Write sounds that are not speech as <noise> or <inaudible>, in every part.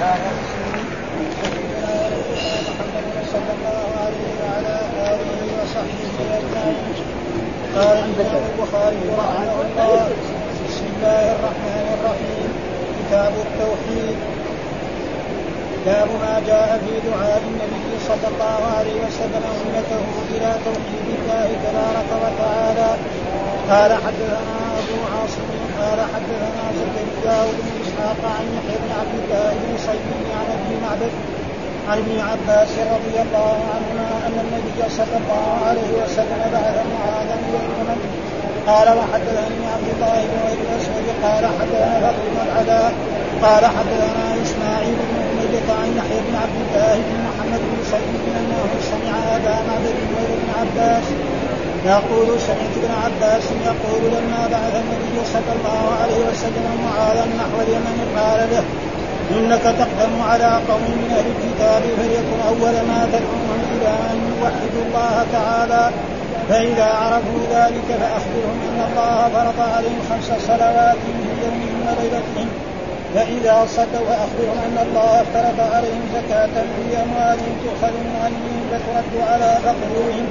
هذا صلى الله عليه وعلى اله وصحبه اجمعين قال الامام البخاري رحمه الله بسم الله الرحمن الرحيم كتاب التوحيد باب ما جاء في دعاء النبي صلى الله عليه وسلم امته إلى توحيد الله تبارك وتعالى قال حدثنا ابو عاصم قال حدثنا زكريا بن اسحاق عن يحيى بن عبد الله بن صيد عن ابي معبد عن ابن عباس رضي الله عنهما أن النبي صلى الله عليه وسلم بعث معاذا إلى اليمن قال وحدثني عبد الله بن أبي الاسود قال حدثنا فضل بن العلاء قال حدثنا إسماعيل بن اميه عن يحيى بن عبد الله بن محمد بن سعيد أنه سمع أبا معبد بن عباس يقول سمعت ابن عباس يقول لما بعث النبي صلى الله عليه وسلم معاذا نحو اليمن قال له إنك تقدم على قوم من أهل الكتاب فليكن أول ما تدعوهم إلى أن يوحدوا الله تعالى. فإذا عرفوا ذلك فأخبرهم إن الله فرض عليهم خمس صلوات في يومهم وليلتهم فإذا صلوا فأخبرهم أن الله افترض عليهم زكاة في أموالهم تؤخذ من غنيهم فترد على فقرهم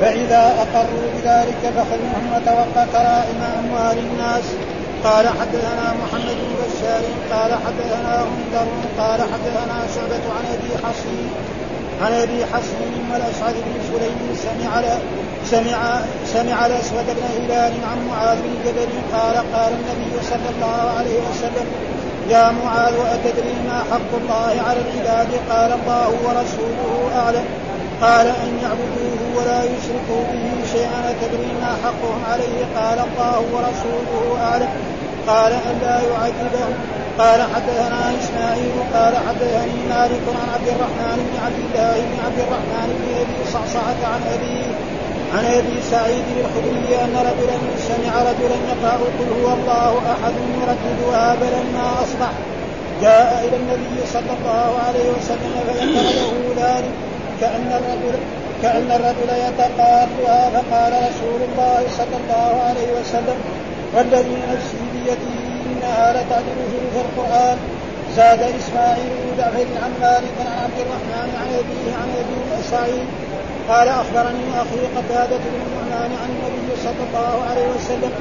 فإذا أقروا بذلك فخذهم وتوقى كرائم أموال الناس. قال حدثنا محمد بن بشار قال حدثنا غندر قال حدثنا شعبة عن أبي حصين عن أبي حصين والأسعد بن سليم سمع سمع سمع الأسود بن هلال عن معاذ بن جبل قال قال النبي صلى الله عليه وسلم يا معاذ أتدري ما حق الله على العباد؟ قال الله ورسوله أعلم. قال أن يعبدوه ولا يشركوا به شيئا أتدري ما حقهم عليه؟ قال الله ورسوله أعلم قال أن لا يعذبهم. قال حدثنا إسماعيل. قال حدثني مالك عن عبد الرحمن بن عبد الله بن عبد الرحمن بن أبي صعصعة عن أبيه عن أبي سعيد الخدري أن رجلا سمع رجلا يقرأ قل هو الله أحد يرددها بلما أصبح. جاء إلى النبي صلى الله عليه وسلم فذكر له ذلك كأن الرجل كأن الرجل يتقاطها فقال رسول الله صلى الله عليه وسلم والذي نفسي بيده إنها لتعدل ثلث القرآن. زاد إسماعيل بن جعفر عن مالك عن عبد الرحمن عن أبيه عن أبي سعيد قال أخبرني أخي قتادة بن النعمان عن النبي صلى الله عليه وسلم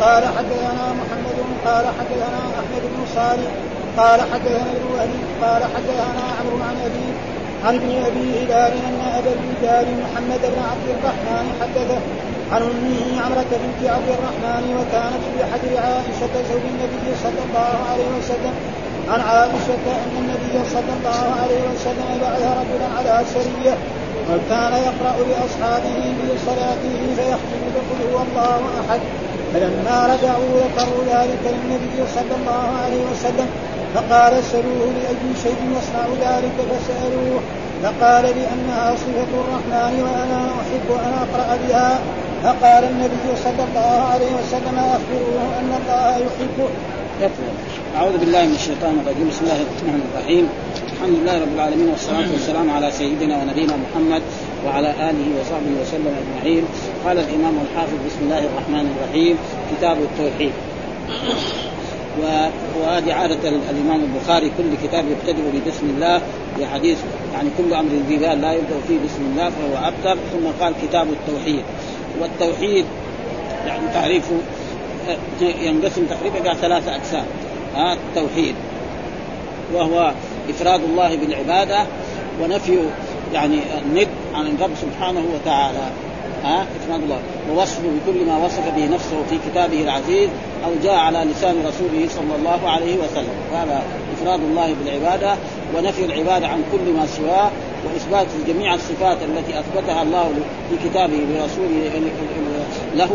قال حدثنا محمد قال حدثنا أحمد بن صالح قال حدثنا ابن قال حدثنا عمرو عن أبيه عن ابن أبي هلال أن أبا الرجال محمد بن عبد الرحمن حدثه عن أمه عمرة بنت عبد الرحمن وكانت في حجر عائشة زوج النبي صلى الله عليه وسلم. عن عائشة أن النبي صلى الله عليه وسلم بعث رجلا على سرية وكان يقرأ لأصحابه في صلاته فيختم بقل هو الله أحد. فلما رجعوا ذكروا ذلك للنبي صلى الله عليه وسلم فقال سلوه لأي شيء يصنع ذلك فسألوه. فقال لأنها صفة الرحمن وأنا أحب أن أقرأ بها. فقال النبي صلى الله عليه وسلم أخبروه أن الله يحبه أعوذ بالله من الشيطان الرجيم. بسم الله الرحمن الرحيم. الحمد لله رب العالمين والصلاة والسلام على سيدنا ونبينا محمد وعلى آله وصحبه وسلم أجمعين. قال الإمام الحافظ بسم الله الرحمن الرحيم. كتاب التوحيد. وهذه عادة الإمام البخاري كل كتاب يبتدئ ببسم الله في حديث يعني كل أمر ذي لا يبدأ فيه بسم الله فهو أبتر ثم قال كتاب التوحيد. والتوحيد يعني تعريفه ينقسم تقريبا إلى ثلاثة أقسام. ها التوحيد وهو إفراد الله بالعبادة ونفي يعني الند عن الرب سبحانه وتعالى. ها افراد الله. ووصفه بكل ما وصف به نفسه في كتابه العزيز أو جاء على لسان رسوله صلى الله عليه وسلم. هذا إفراد الله بالعبادة ونفي العبادة عن كل ما سواه وإثبات جميع الصفات التي أثبتها الله في كتابه لرسوله له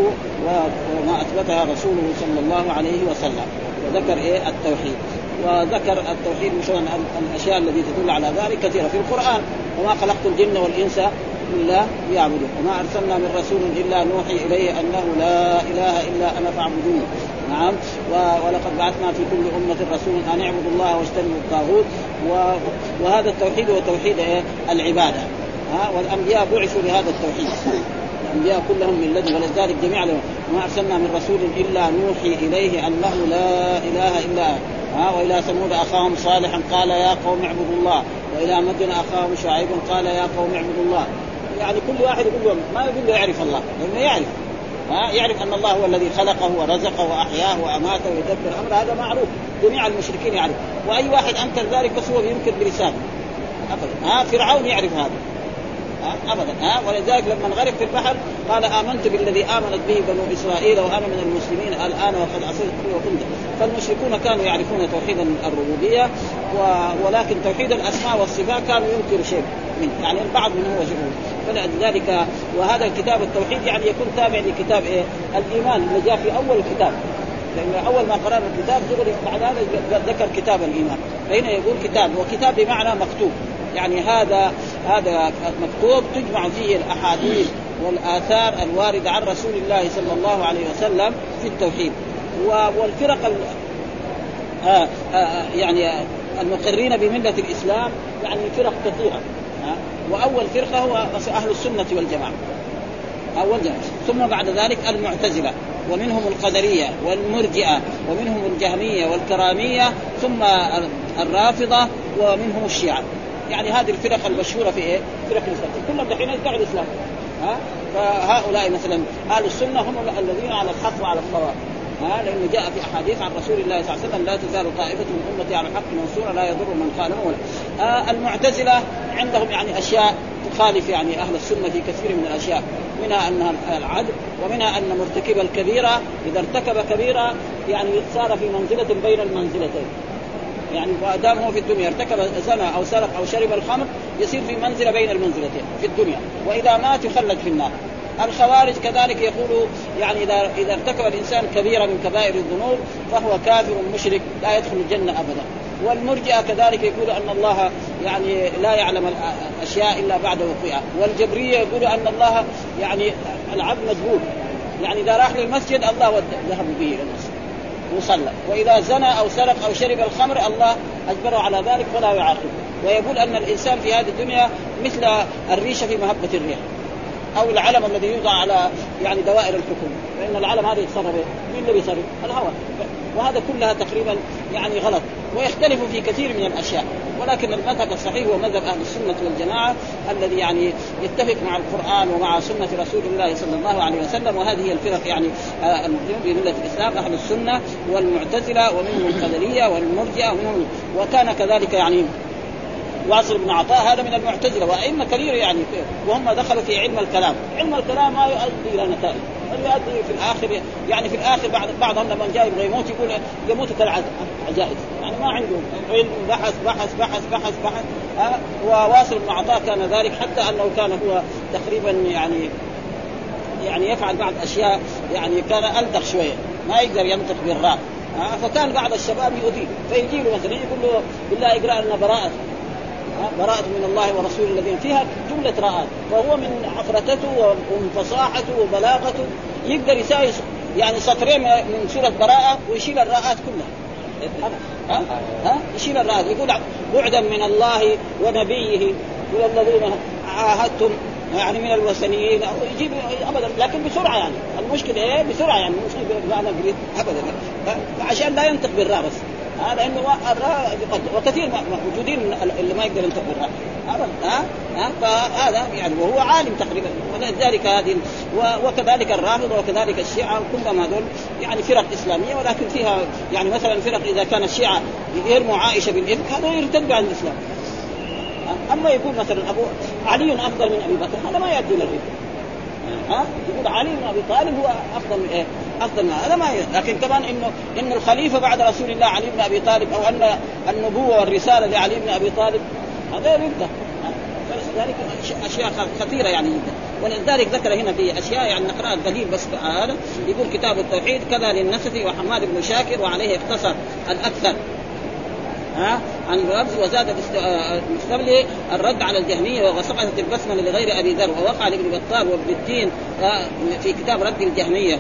وما أثبتها رسوله صلى الله عليه وسلم. وذكر إيه؟ التوحيد. وذكر التوحيد مثلا الأشياء التي تدل على ذلك كثيرة في القرآن. وما خلقت الجن والإنس الا ليعبدون وما أرسلنا من رسول إلا نوحي إليه أنه لا إله إلا أنا فاعبدوني. نعم. ولقد بعثنا في كل أمة رسول أن اعبدوا الله واجتنبوا الطاغوت. وهذا التوحيد هو توحيد إيه؟ العبادة. ها؟ والأنبياء بعثوا لهذا التوحيد. الأنبياء كلهم من لدن ولذلك جميعا ما أرسلنا من رسول إلا نوحي إليه أنه لا إله إلا ها؟ وإلى ثمود أخاهم صالحا قال يا قوم اعبدوا الله. وإلى مدن أخاهم شعيب قال يا قوم اعبدوا الله. يعني كل واحد يقول له ما يقول له يعرف الله لأنه يعرف. ها يعرف أن الله هو الذي خلقه ورزقه وأحياه وأماته ويدبر أمره هذا معروف. جميع المشركين يعرف. وأي واحد انكر ذلك بس هو ينكر بلسانه. ابدا. ها فرعون يعرف هذا. ها ابدا. ها ولذلك لما غرق في البحر قال آمنت بالذي آمنت به بنو إسرائيل وأنا من المسلمين الآن وقد عصيت وكنت. فالمشركون كانوا يعرفون توحيد الربوبية. ولكن توحيد الأسماء والصفات كانوا ينكروا شيء منه. يعني البعض منه هو جهول فلذلك وهذا الكتاب التوحيد يعني يكون تابع لكتاب إيه؟ الإيمان. اللي جاء في أول الكتاب. لأن أول ما قرأنا الكتاب دغري بعد هذا ذكر كتاب الإيمان. فهنا يقول كتاب وكتاب بمعنى مكتوب. يعني هذا هذا مكتوب تجمع فيه الأحاديث والآثار الواردة عن رسول الله صلى الله عليه وسلم في التوحيد. والفرق آه آه يعني المقرين بملة الإسلام يعني فرق كثيرة. وأول فرقة هو أهل السنة والجماعة. أول جماعة. ثم بعد ذلك المعتزلة. ومنهم القدرية والمرجئة ومنهم الجهمية والكرامية ثم الرافضة ومنهم الشيعة. يعني هذه الفرق المشهورة في إيه؟ فرق الإسلام. كلهم دحين يدعوا الإسلام. ها؟ فهؤلاء مثلا أهل السنة هم الذين على الحق وعلى الصواب. ها لأنه جاء في أحاديث عن رسول الله صلى الله عليه وسلم لا تزال طائفة من أمتي على الحق منصورة لا يضر من خالفهم آه المعتزلة عندهم يعني أشياء تخالف يعني أهل السنة في كثير من الأشياء منها أنها العدل ومنها أن مرتكب الكبيرة إذا ارتكب كبيرة يعني صار في منزلة بين المنزلتين. يعني ما دام هو في الدنيا ارتكب زنا أو سرق أو شرب الخمر يصير في منزلة بين المنزلتين في الدنيا. وإذا مات يخلد في النار. الخوارج كذلك يقولوا يعني اذا إذا ارتكب الإنسان كبيره من كبائر الذنوب فهو كافر مشرك لا يدخل الجنة أبدا. والمرجئة كذلك يقول أن الله يعني لا يعلم الأشياء إلا بعد وقوعها. والجبرية يقول أن الله يعني العبد مجبور يعني إذا راح للمسجد الله ذهب به إلى المسجد وصلى. وإذا زنى أو سرق أو شرب الخمر الله أجبره على ذلك فلا يعاقبه. ويقول أن الإنسان في هذه الدنيا مثل الريشة في مهبه الريح. أو العلم الذي يوضع على يعني دوائر الحكومة فإن العلم هذا يتصرف مين اللي بيصرف؟ الهواء وهذا كلها تقريبا يعني غلط. ويختلف في كثير من الأشياء. ولكن المذهب الصحيح هو مذهب أهل السنة والجماعة الذي يعني يتفق مع القرآن ومع سنة رسول الله صلى الله عليه وسلم. وهذه هي الفرق يعني آه، في ملة الإسلام أهل السنة والمعتزلة ومنهم القدرية والمرجئة ومنهم وكان كذلك يعني واصل بن عطاء هذا من المعتزلة وأئمة كثيرة يعني وهم دخلوا في علم الكلام، علم الكلام ما يؤدي إلى نتائج، بل يؤدي في الآخر يعني في الآخر بعد بعضهم لما جاء يبغى يموت يقول يموت كالعجائز يعني ما عندهم علم بحث بحث بحث بحث بحث. ها؟ وواصل بن عطاء كان ذلك حتى أنه كان هو تقريبا يعني يعني يفعل بعض أشياء يعني كان ألدغ شوية ما يقدر ينطق بالراء. فكان بعض الشباب يؤذيه فيجي له مثلا يقول له بالله اقرأ لنا براءة. براءة من الله ورسوله الذين فيها جملة راءات. وهو من عفرتته ومن فصاحته وبلاغته. يقدر يساوي يعني سطرين من سورة براءة ويشيل الراءات كلها. ها؟ ها؟ يشيل الراءات. يقول بعدا من الله ونبيه والذين عاهدتم يعني من الوثنيين أو يجيب أبدا. لكن بسرعة يعني. المشكلة إيه؟ بسرعة يعني. مش بمعنى أبدا. عشان لا ينطق بالراء بس. هذا إنه الراء وكثير موجودين اللي ما يقدر ينطق بالراء ها؟ ها؟ فهذا يعني وهو عالم تقريبا. ولذلك هذه وكذلك الرافضة وكذلك الشيعة كلهم هذول يعني فرق إسلامية ولكن فيها يعني مثلا فرق إذا كان الشيعة يرموا عائشة بالافك هذا يرتد عن الإسلام. أما يقول مثلا أبو علي أفضل من أبي بكر هذا ما يؤدي إلى ها؟ يقول علي بن أبي طالب هو أفضل من إيه؟ أفضل من هذا. ما لكن كمان انه إنه الخليفة بعد رسول الله علي بن أبي طالب أو ان النبوة والرسالة لعلي بن أبي طالب هذا يبدأ. ذلك أشياء خطيرة يعني جدا ولذلك ذكر هنا في أشياء يعني نقرا الدليل بس هذا. يقول كتاب التوحيد كذا للنسفي وحماد بن شاكر وعليه اختصر الأكثر. ها؟ عن الرمز وزاد المستملي الرد على الجهمية وسقطت البسمله لغير أبي ذر ووقع لابن بطال وابن الدين في كتاب رد الجهمية.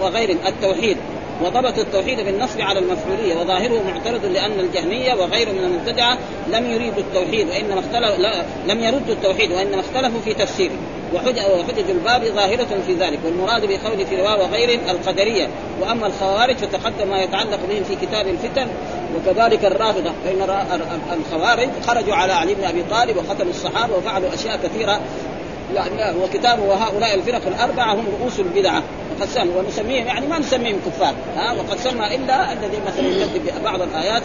وغير التوحيد. وضبط التوحيد بالنصب على المفعولية وظاهره معترض لأن الجهمية وغيره من المبتدعة لم يريدوا التوحيد وإنما اختلف لم يردوا التوحيد وإنما اختلفوا في تفسيره. وحجج الباب ظاهرة في ذلك والمراد بقول في رواه وغيره القدرية. وأما الخوارج فتقدم ما يتعلق بهم في كتاب الفتن وكذلك الرافضة. فإن الخوارج خرجوا على علي بن أبي طالب وقتلوا الصحابة وفعلوا أشياء كثيرة يعني وكتابه وهؤلاء الفرق الأربعة هم رؤوس البدعة. وقد ونسميهم يعني ما نسميهم كفار. ها وقد سمى إلا الذي مثلا يكذب بعض الآيات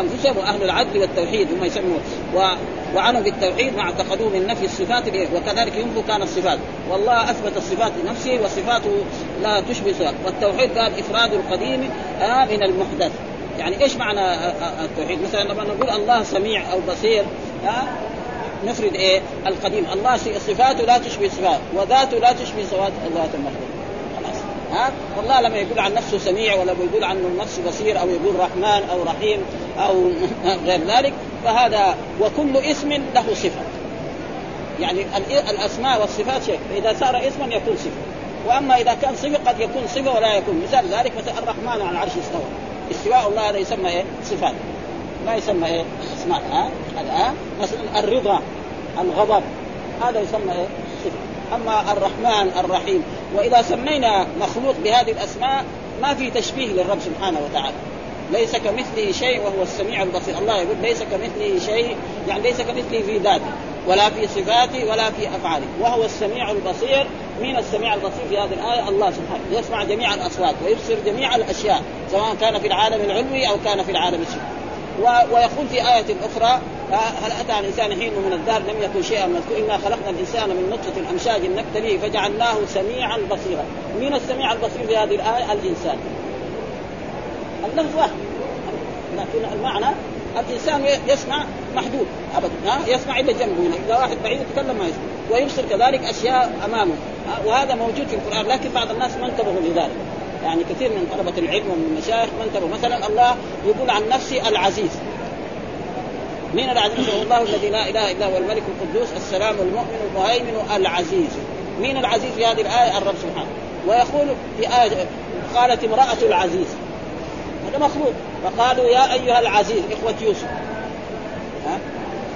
أنفسهم وأهل العدل والتوحيد هم يسموا و... وعنوا بالتوحيد ما اعتقدوه من نفي الصفات وكذلك ينفوا كان الصفات. والله أثبت الصفات لنفسه وصفاته لا تشبه صفات والتوحيد قال إفراد القديم من المحدث. يعني إيش معنى التوحيد؟ مثلا لما نقول الله سميع أو بصير ها نفرد إيه؟ القديم، الله صفاته لا تشبه صفات، وذاته لا تشبه صفات ذات المخلوق. ها؟ والله لما يقول عن نفسه سميع ولا يقول عنه نفسه بصير أو يقول رحمن أو رحيم أو <laughs> غير ذلك فهذا وكل اسم له صفة. يعني الأسماء والصفات شيء. فإذا صار اسما يكون صفة. وأما إذا كان صفة قد يكون صفة ولا يكون. مثال ذلك مثلا الرحمن على العرش استوى. استواء الله هذا يسمى إيه؟ صفات. ما يسمى إيه؟ اسماء ها؟ ها؟ مثلا الرضا الغضب هذا يسمى إيه؟ صفه أما الرحمن الرحيم وإذا سمينا مخلوق بهذه الأسماء ما في تشبيه للرب سبحانه وتعالى ليس كمثله شيء وهو السميع البصير الله يقول ليس كمثله شيء يعني ليس كمثله في ذاته ولا في صفاته ولا في أفعاله وهو السميع البصير مين السميع البصير في هذه الآية الله سبحانه يسمع جميع الأصوات ويبصر جميع الأشياء سواء كان في العالم العلوي أو كان في العالم السفلي ويقول في آية أخرى هل أتى الإنسان حين من الدهر؟ لم يكن شيئا مذكور إنا خلقنا الإنسان من نطفة أمشاج نبتليه فجعلناه سميعا بصيرا. مين السميع البصير في هذه الآية؟ الإنسان. اللفظ واحد. لكن المعنى الإنسان يسمع محدود ابدا ها؟ يسمع الا جنبه إذا واحد بعيد يتكلم ما يسمع. ويبصر كذلك أشياء أمامه وهذا موجود في القرآن لكن بعض الناس ما انتبهوا لذلك. يعني كثير من طلبة العلم ومن المشايخ انتبهوا مثلا الله يقول عن نفسه العزيز. مين العزيز؟ هو الله الذي لا إله إلا هو الملك القدوس السلام المؤمن المهيمن العزيز. مين العزيز في هذه الآية؟ الرب سبحانه. ويقول في آية قالت امرأة العزيز. هذا مخلوق. فقالوا يا أيها العزيز إخوة يوسف. ها؟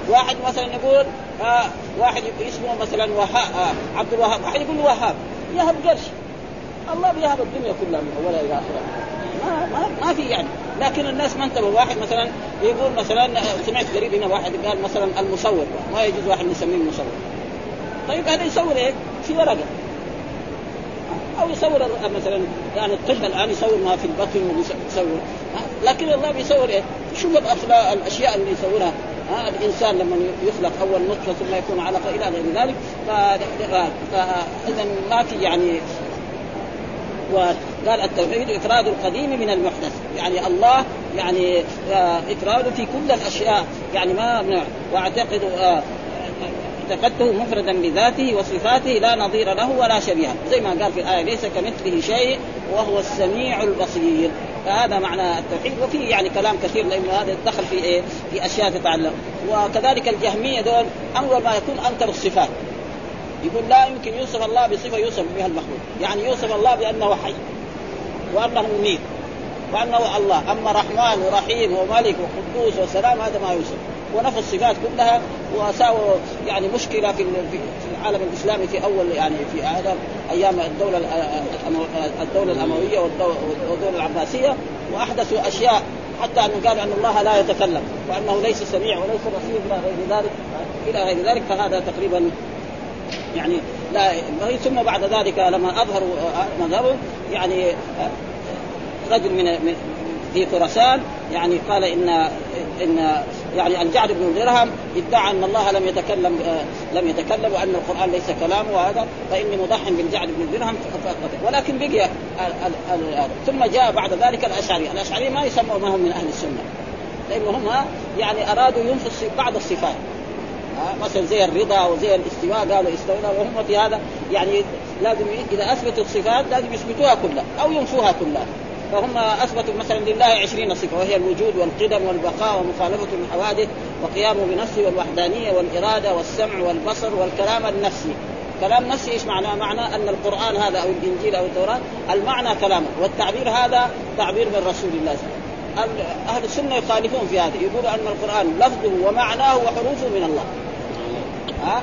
واحد مثلا يقول آه واحد اسمه مثلا وهاب آه عبد الوهاب. واحد يقول وهاب. يهب قرش. الله بيهب الدنيا كلها من أولها إلى آخرها. ما ما, في يعني. لكن الناس ما انتبهوا. واحد مثلا يقول مثلا سمعت قريب هنا واحد قال مثلا المصور. ما يجوز واحد نسميه المصور طيب هذا يصور إيه؟ في ورقة. أو يصور مثلا يعني الطب الآن يصور ما في البطن ويصور. لكن الله بيصور إيه؟ شوف الأشياء اللي يصورها؟ ها؟ الإنسان لما يخلق أول نطفة ثم يكون علقة إلى غير ذلك فاذا ما في يعني وقال التوحيد إفراد القديم من المحدث. يعني الله يعني آه، افراده في كل الأشياء. يعني ما واعتقد آه، اعتقدته مفردا بذاته وصفاته لا نظير له ولا شبيه زي ما قال في الآية ليس كمثله شيء وهو السميع البصير. فهذا معنى التوحيد. وفي يعني كلام كثير لأنه هذا دخل في إيه؟ في أشياء تتعلق. وكذلك الجهمية دول أول ما يكون أنكر الصفات. يقول لا يمكن يوصف الله بصفة يوصف بها المخلوق. يعني يوصف الله بأنه حي وأنه مميت وأنه الله. أما رحمن ورحيم وملك وقدوس وسلام هذا ما يوصف. ونفى الصفات كلها وساووا يعني مشكلة في العالم الإسلامي في أول يعني في هذا أيام الدولة الدولة الأموية والدولة العباسية وأحدثوا أشياء حتى انه قالوا أن الله لا يتكلم وأنه ليس سميع وليس بصير إلى غير ذلك. إلى غير ذلك فهذا تقريبا يعني لا ثم بعد ذلك لما اظهروا مذهبهم يعني رجل من في خراسان يعني قال إن إن يعني الجعد بن درهم ادعى أن الله لم يتكلم آه لم يتكلم وأن القرآن ليس كلامه وهذا فإني مضح بالجعد بن درهم ولكن بقي ثم جاء بعد ذلك الأشعري، الأشعري ما يسموا ما هم من أهل السنة. لأنهم يعني أرادوا ينفوا بعض الصفات. مثلا زي الرضا وزي الاستواء قالوا استوينا وهم في هذا يعني لازم إذا أثبتوا الصفات لازم يثبتوها كلها أو ينفوها كلها. فهم أثبتوا مثلا لله عشرين صفة وهي الوجود والقدم والبقاء ومخالفة الحوادث وقيامه بنفسه والوحدانية والإرادة والسمع والبصر والكلام النفسي. كلام نفسي إيش معناه؟ معناه أن القرآن هذا أو الإنجيل أو التوراة المعنى كلامه والتعبير هذا تعبير من رسول الله. صلى الله عليه وسلم أهل السنة يخالفون في هذا يقولوا أن القرآن لفظه ومعناه وحروفه من الله. ها؟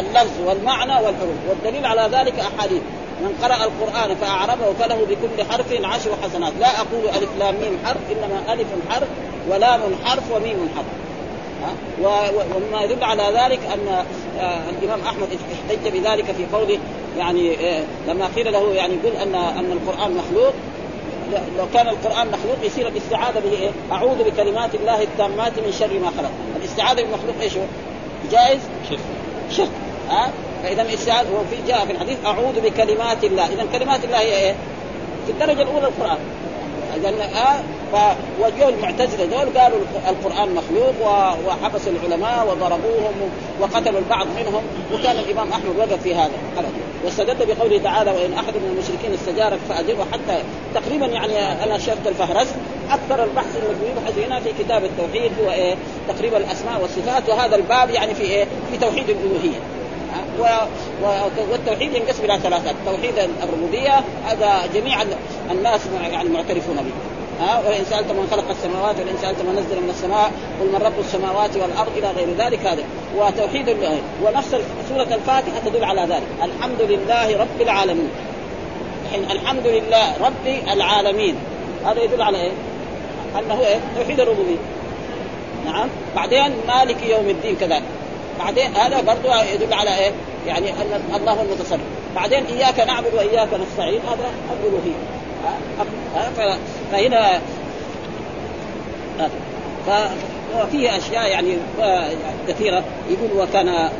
اللفظ والمعنى والحروف. والدليل على ذلك أحاديث. من قرأ القرآن فأعربه فله بكل حرف عشر حسنات. لا أقول ألف لام ميم حرف إنما ألف حرف ولام حرف وميم حرف. ومما يدل على ذلك أن آه، الإمام أحمد احتج بذلك في قوله يعني آه، لما قيل له يعني يقول أن أن القرآن مخلوق لو كان القرآن مخلوق يصير الاستعاذة به إيه؟ أعوذ بكلمات الله التامات من شر ما خلق، الاستعاذة بالمخلوق إيش هو؟ جائز؟ شرك شرك ها؟ فإذا الاستعاذة وفي جاء في الحديث أعوذ بكلمات الله، إذا كلمات الله هي إيه؟ في الدرجة الأولى القرآن إذا آه وجو المعتزله دول قالوا القرآن مخلوق وحبس العلماء وضربوهم وقتلوا البعض منهم وكان الإمام أحمد وقف في هذا واستدل بقوله تعالى وإن أحد من المشركين استجارك فأجره حتى تقريبا يعني أنا شفت الفهرس. أكثر البحث الذي يبحث هنا في كتاب التوحيد هو إيه؟ تقريبا الأسماء والصفات وهذا الباب يعني في إيه؟ في توحيد الألوهية. و... والتوحيد ينقسم إلى ثلاثات، توحيد الربوبية هذا جميع الناس يعني معترفون به، ها ولئن سألت من خلق السماوات ولئن سألت من نزل من السماء قل من رب السماوات والأرض إلى غير ذلك هذا. وتوحيد الله. ونفس سورة الفاتحة تدل على ذلك. الحمد لله رب العالمين. الحين الحمد لله رب العالمين. هذا يدل على إيه؟ أنه إيه؟ توحيد الربوبية. نعم. بعدين مالك يوم الدين كذلك. بعدين هذا برضه يدل على إيه؟ يعني أن الله المتصرف. بعدين إياك نعبد وإياك نستعين. هذا الالوهيه فهنا ففيه أشياء يعني كثيرة. يقول وكان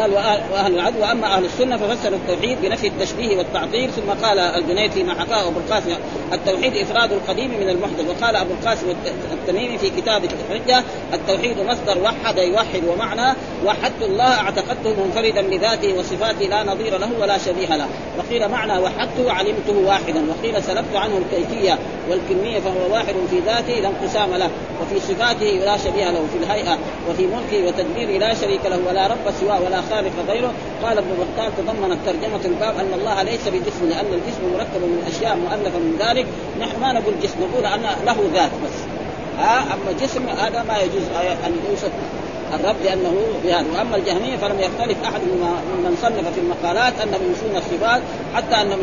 قال وأهل العدل وأما أهل السنة ففسروا التوحيد بنفي التشبيه والتعطيل ثم قال الجنيد فيما حكاه ابو القاسم التوحيد إفراد القديم من المحدث وقال أبو القاسم التميمي في كتاب الحجة التوحيد مصدر وحد يوحد ومعنى وحدت الله اعتقدته منفردا بذاته وصفاته لا نظير له ولا شبيه له. وقيل معنى وحدته علمته واحدا وقيل سلبت عنه الكيفية والكمية فهو واحد في ذاته لا انقسام له وفي صفاته لا شبيه له في الهيئة وفي ملكه وتدبيره لا شريك له ولا رب سواه ولا خالق غيره. قال ابن بطال تضمنت ترجمة الباب أن الله ليس بجسم لأن الجسم مركب من أشياء مؤلفة من ذلك. نحن ما نقول جسم نقول أن له ذات بس. ها أما جسم هذا ما يجوز أن يوصف الرب لأنه بهذا وأما الجهمية فلم يختلف أحد ممن صنف في المقالات انهم ينسون الصفات حتى أنهم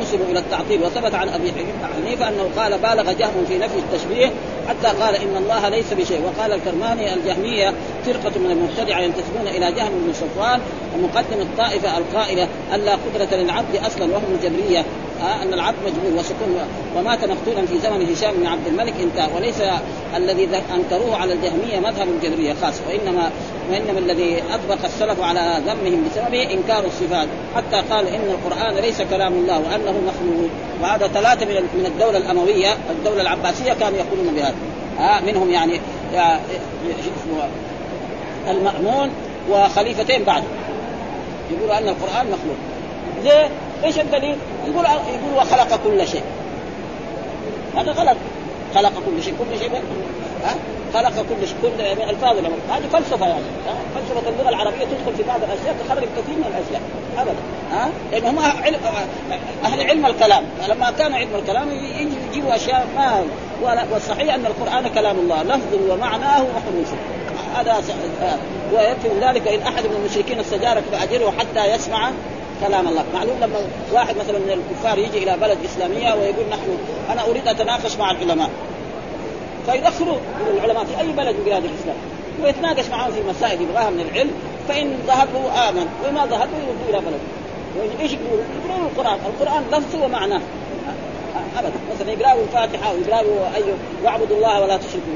نسبوا إلى التعطيل. وثبت عن أبي حنيفة أنه قال بالغ جهم في نفي التشبيه حتى قال إن الله ليس بشيء. وقال الكرماني الجهمية فرقة من المبتدعة ينتسبون إلى جهم بن صفوان ومقدم الطائفة القائلة أن لا قدرة للعبد أصلا وهم الجبرية. آه أن العبد مجبور وسكون ومات مقتولا في زمن هشام بن عبد الملك. انتهى وليس الذي أنكروه على الجهمية مذهب الجبريه خاص وانما وإنما الذي أطبق السلف على ذمهم بسببه إنكار الصفات. حتى قال إن القرآن ليس كلام الله وأنه مخلوق. وهذا ثلاثة من من الدولة الأموية الدولة العباسية كانوا يقولون بهذا. آه منهم يعني المأمون وخليفتين بعده يقولوا أن القرآن مخلوق. ليه؟ إيش الدليل؟ يقول يقول وخلق كل شيء. هذا غلط. خلق كل شيء كل شيء ها؟ خلق كل شيء كل الفاظ هذه فلسفة يعني. فلسفة اللغة العربية تدخل في بعض الأشياء تخرج كثير من الأشياء. ابدا. ها؟ لأن هم أهل علم الكلام. فلما كان علم الكلام يجيبوا أشياء ما والصحيح أن القرآن كلام الله لفظه ومعناه وحروفه هذا ويكفي ذلك إن أحد من المشركين استجارك فأجره حتى يسمع كلام الله. معلوم لما واحد مثلا من الكفار يجي إلى بلد إسلامية ويقول نحن أنا أريد أتناقش مع العلماء. فيدخلوا العلماء في أي بلد من بلاد الإسلام. ويتناقش معهم في مسائل يبغاها من العلم. فإن ذهبوا آمن. وما ذهبوا يردوا إلى بلده إيش يقولوا؟ يقولوا القرآن، القرآن لفظه ومعناه ابدا. مثلا يقرأوا الفاتحة ويقرأوا أي واعبدوا الله ولا تشركوا.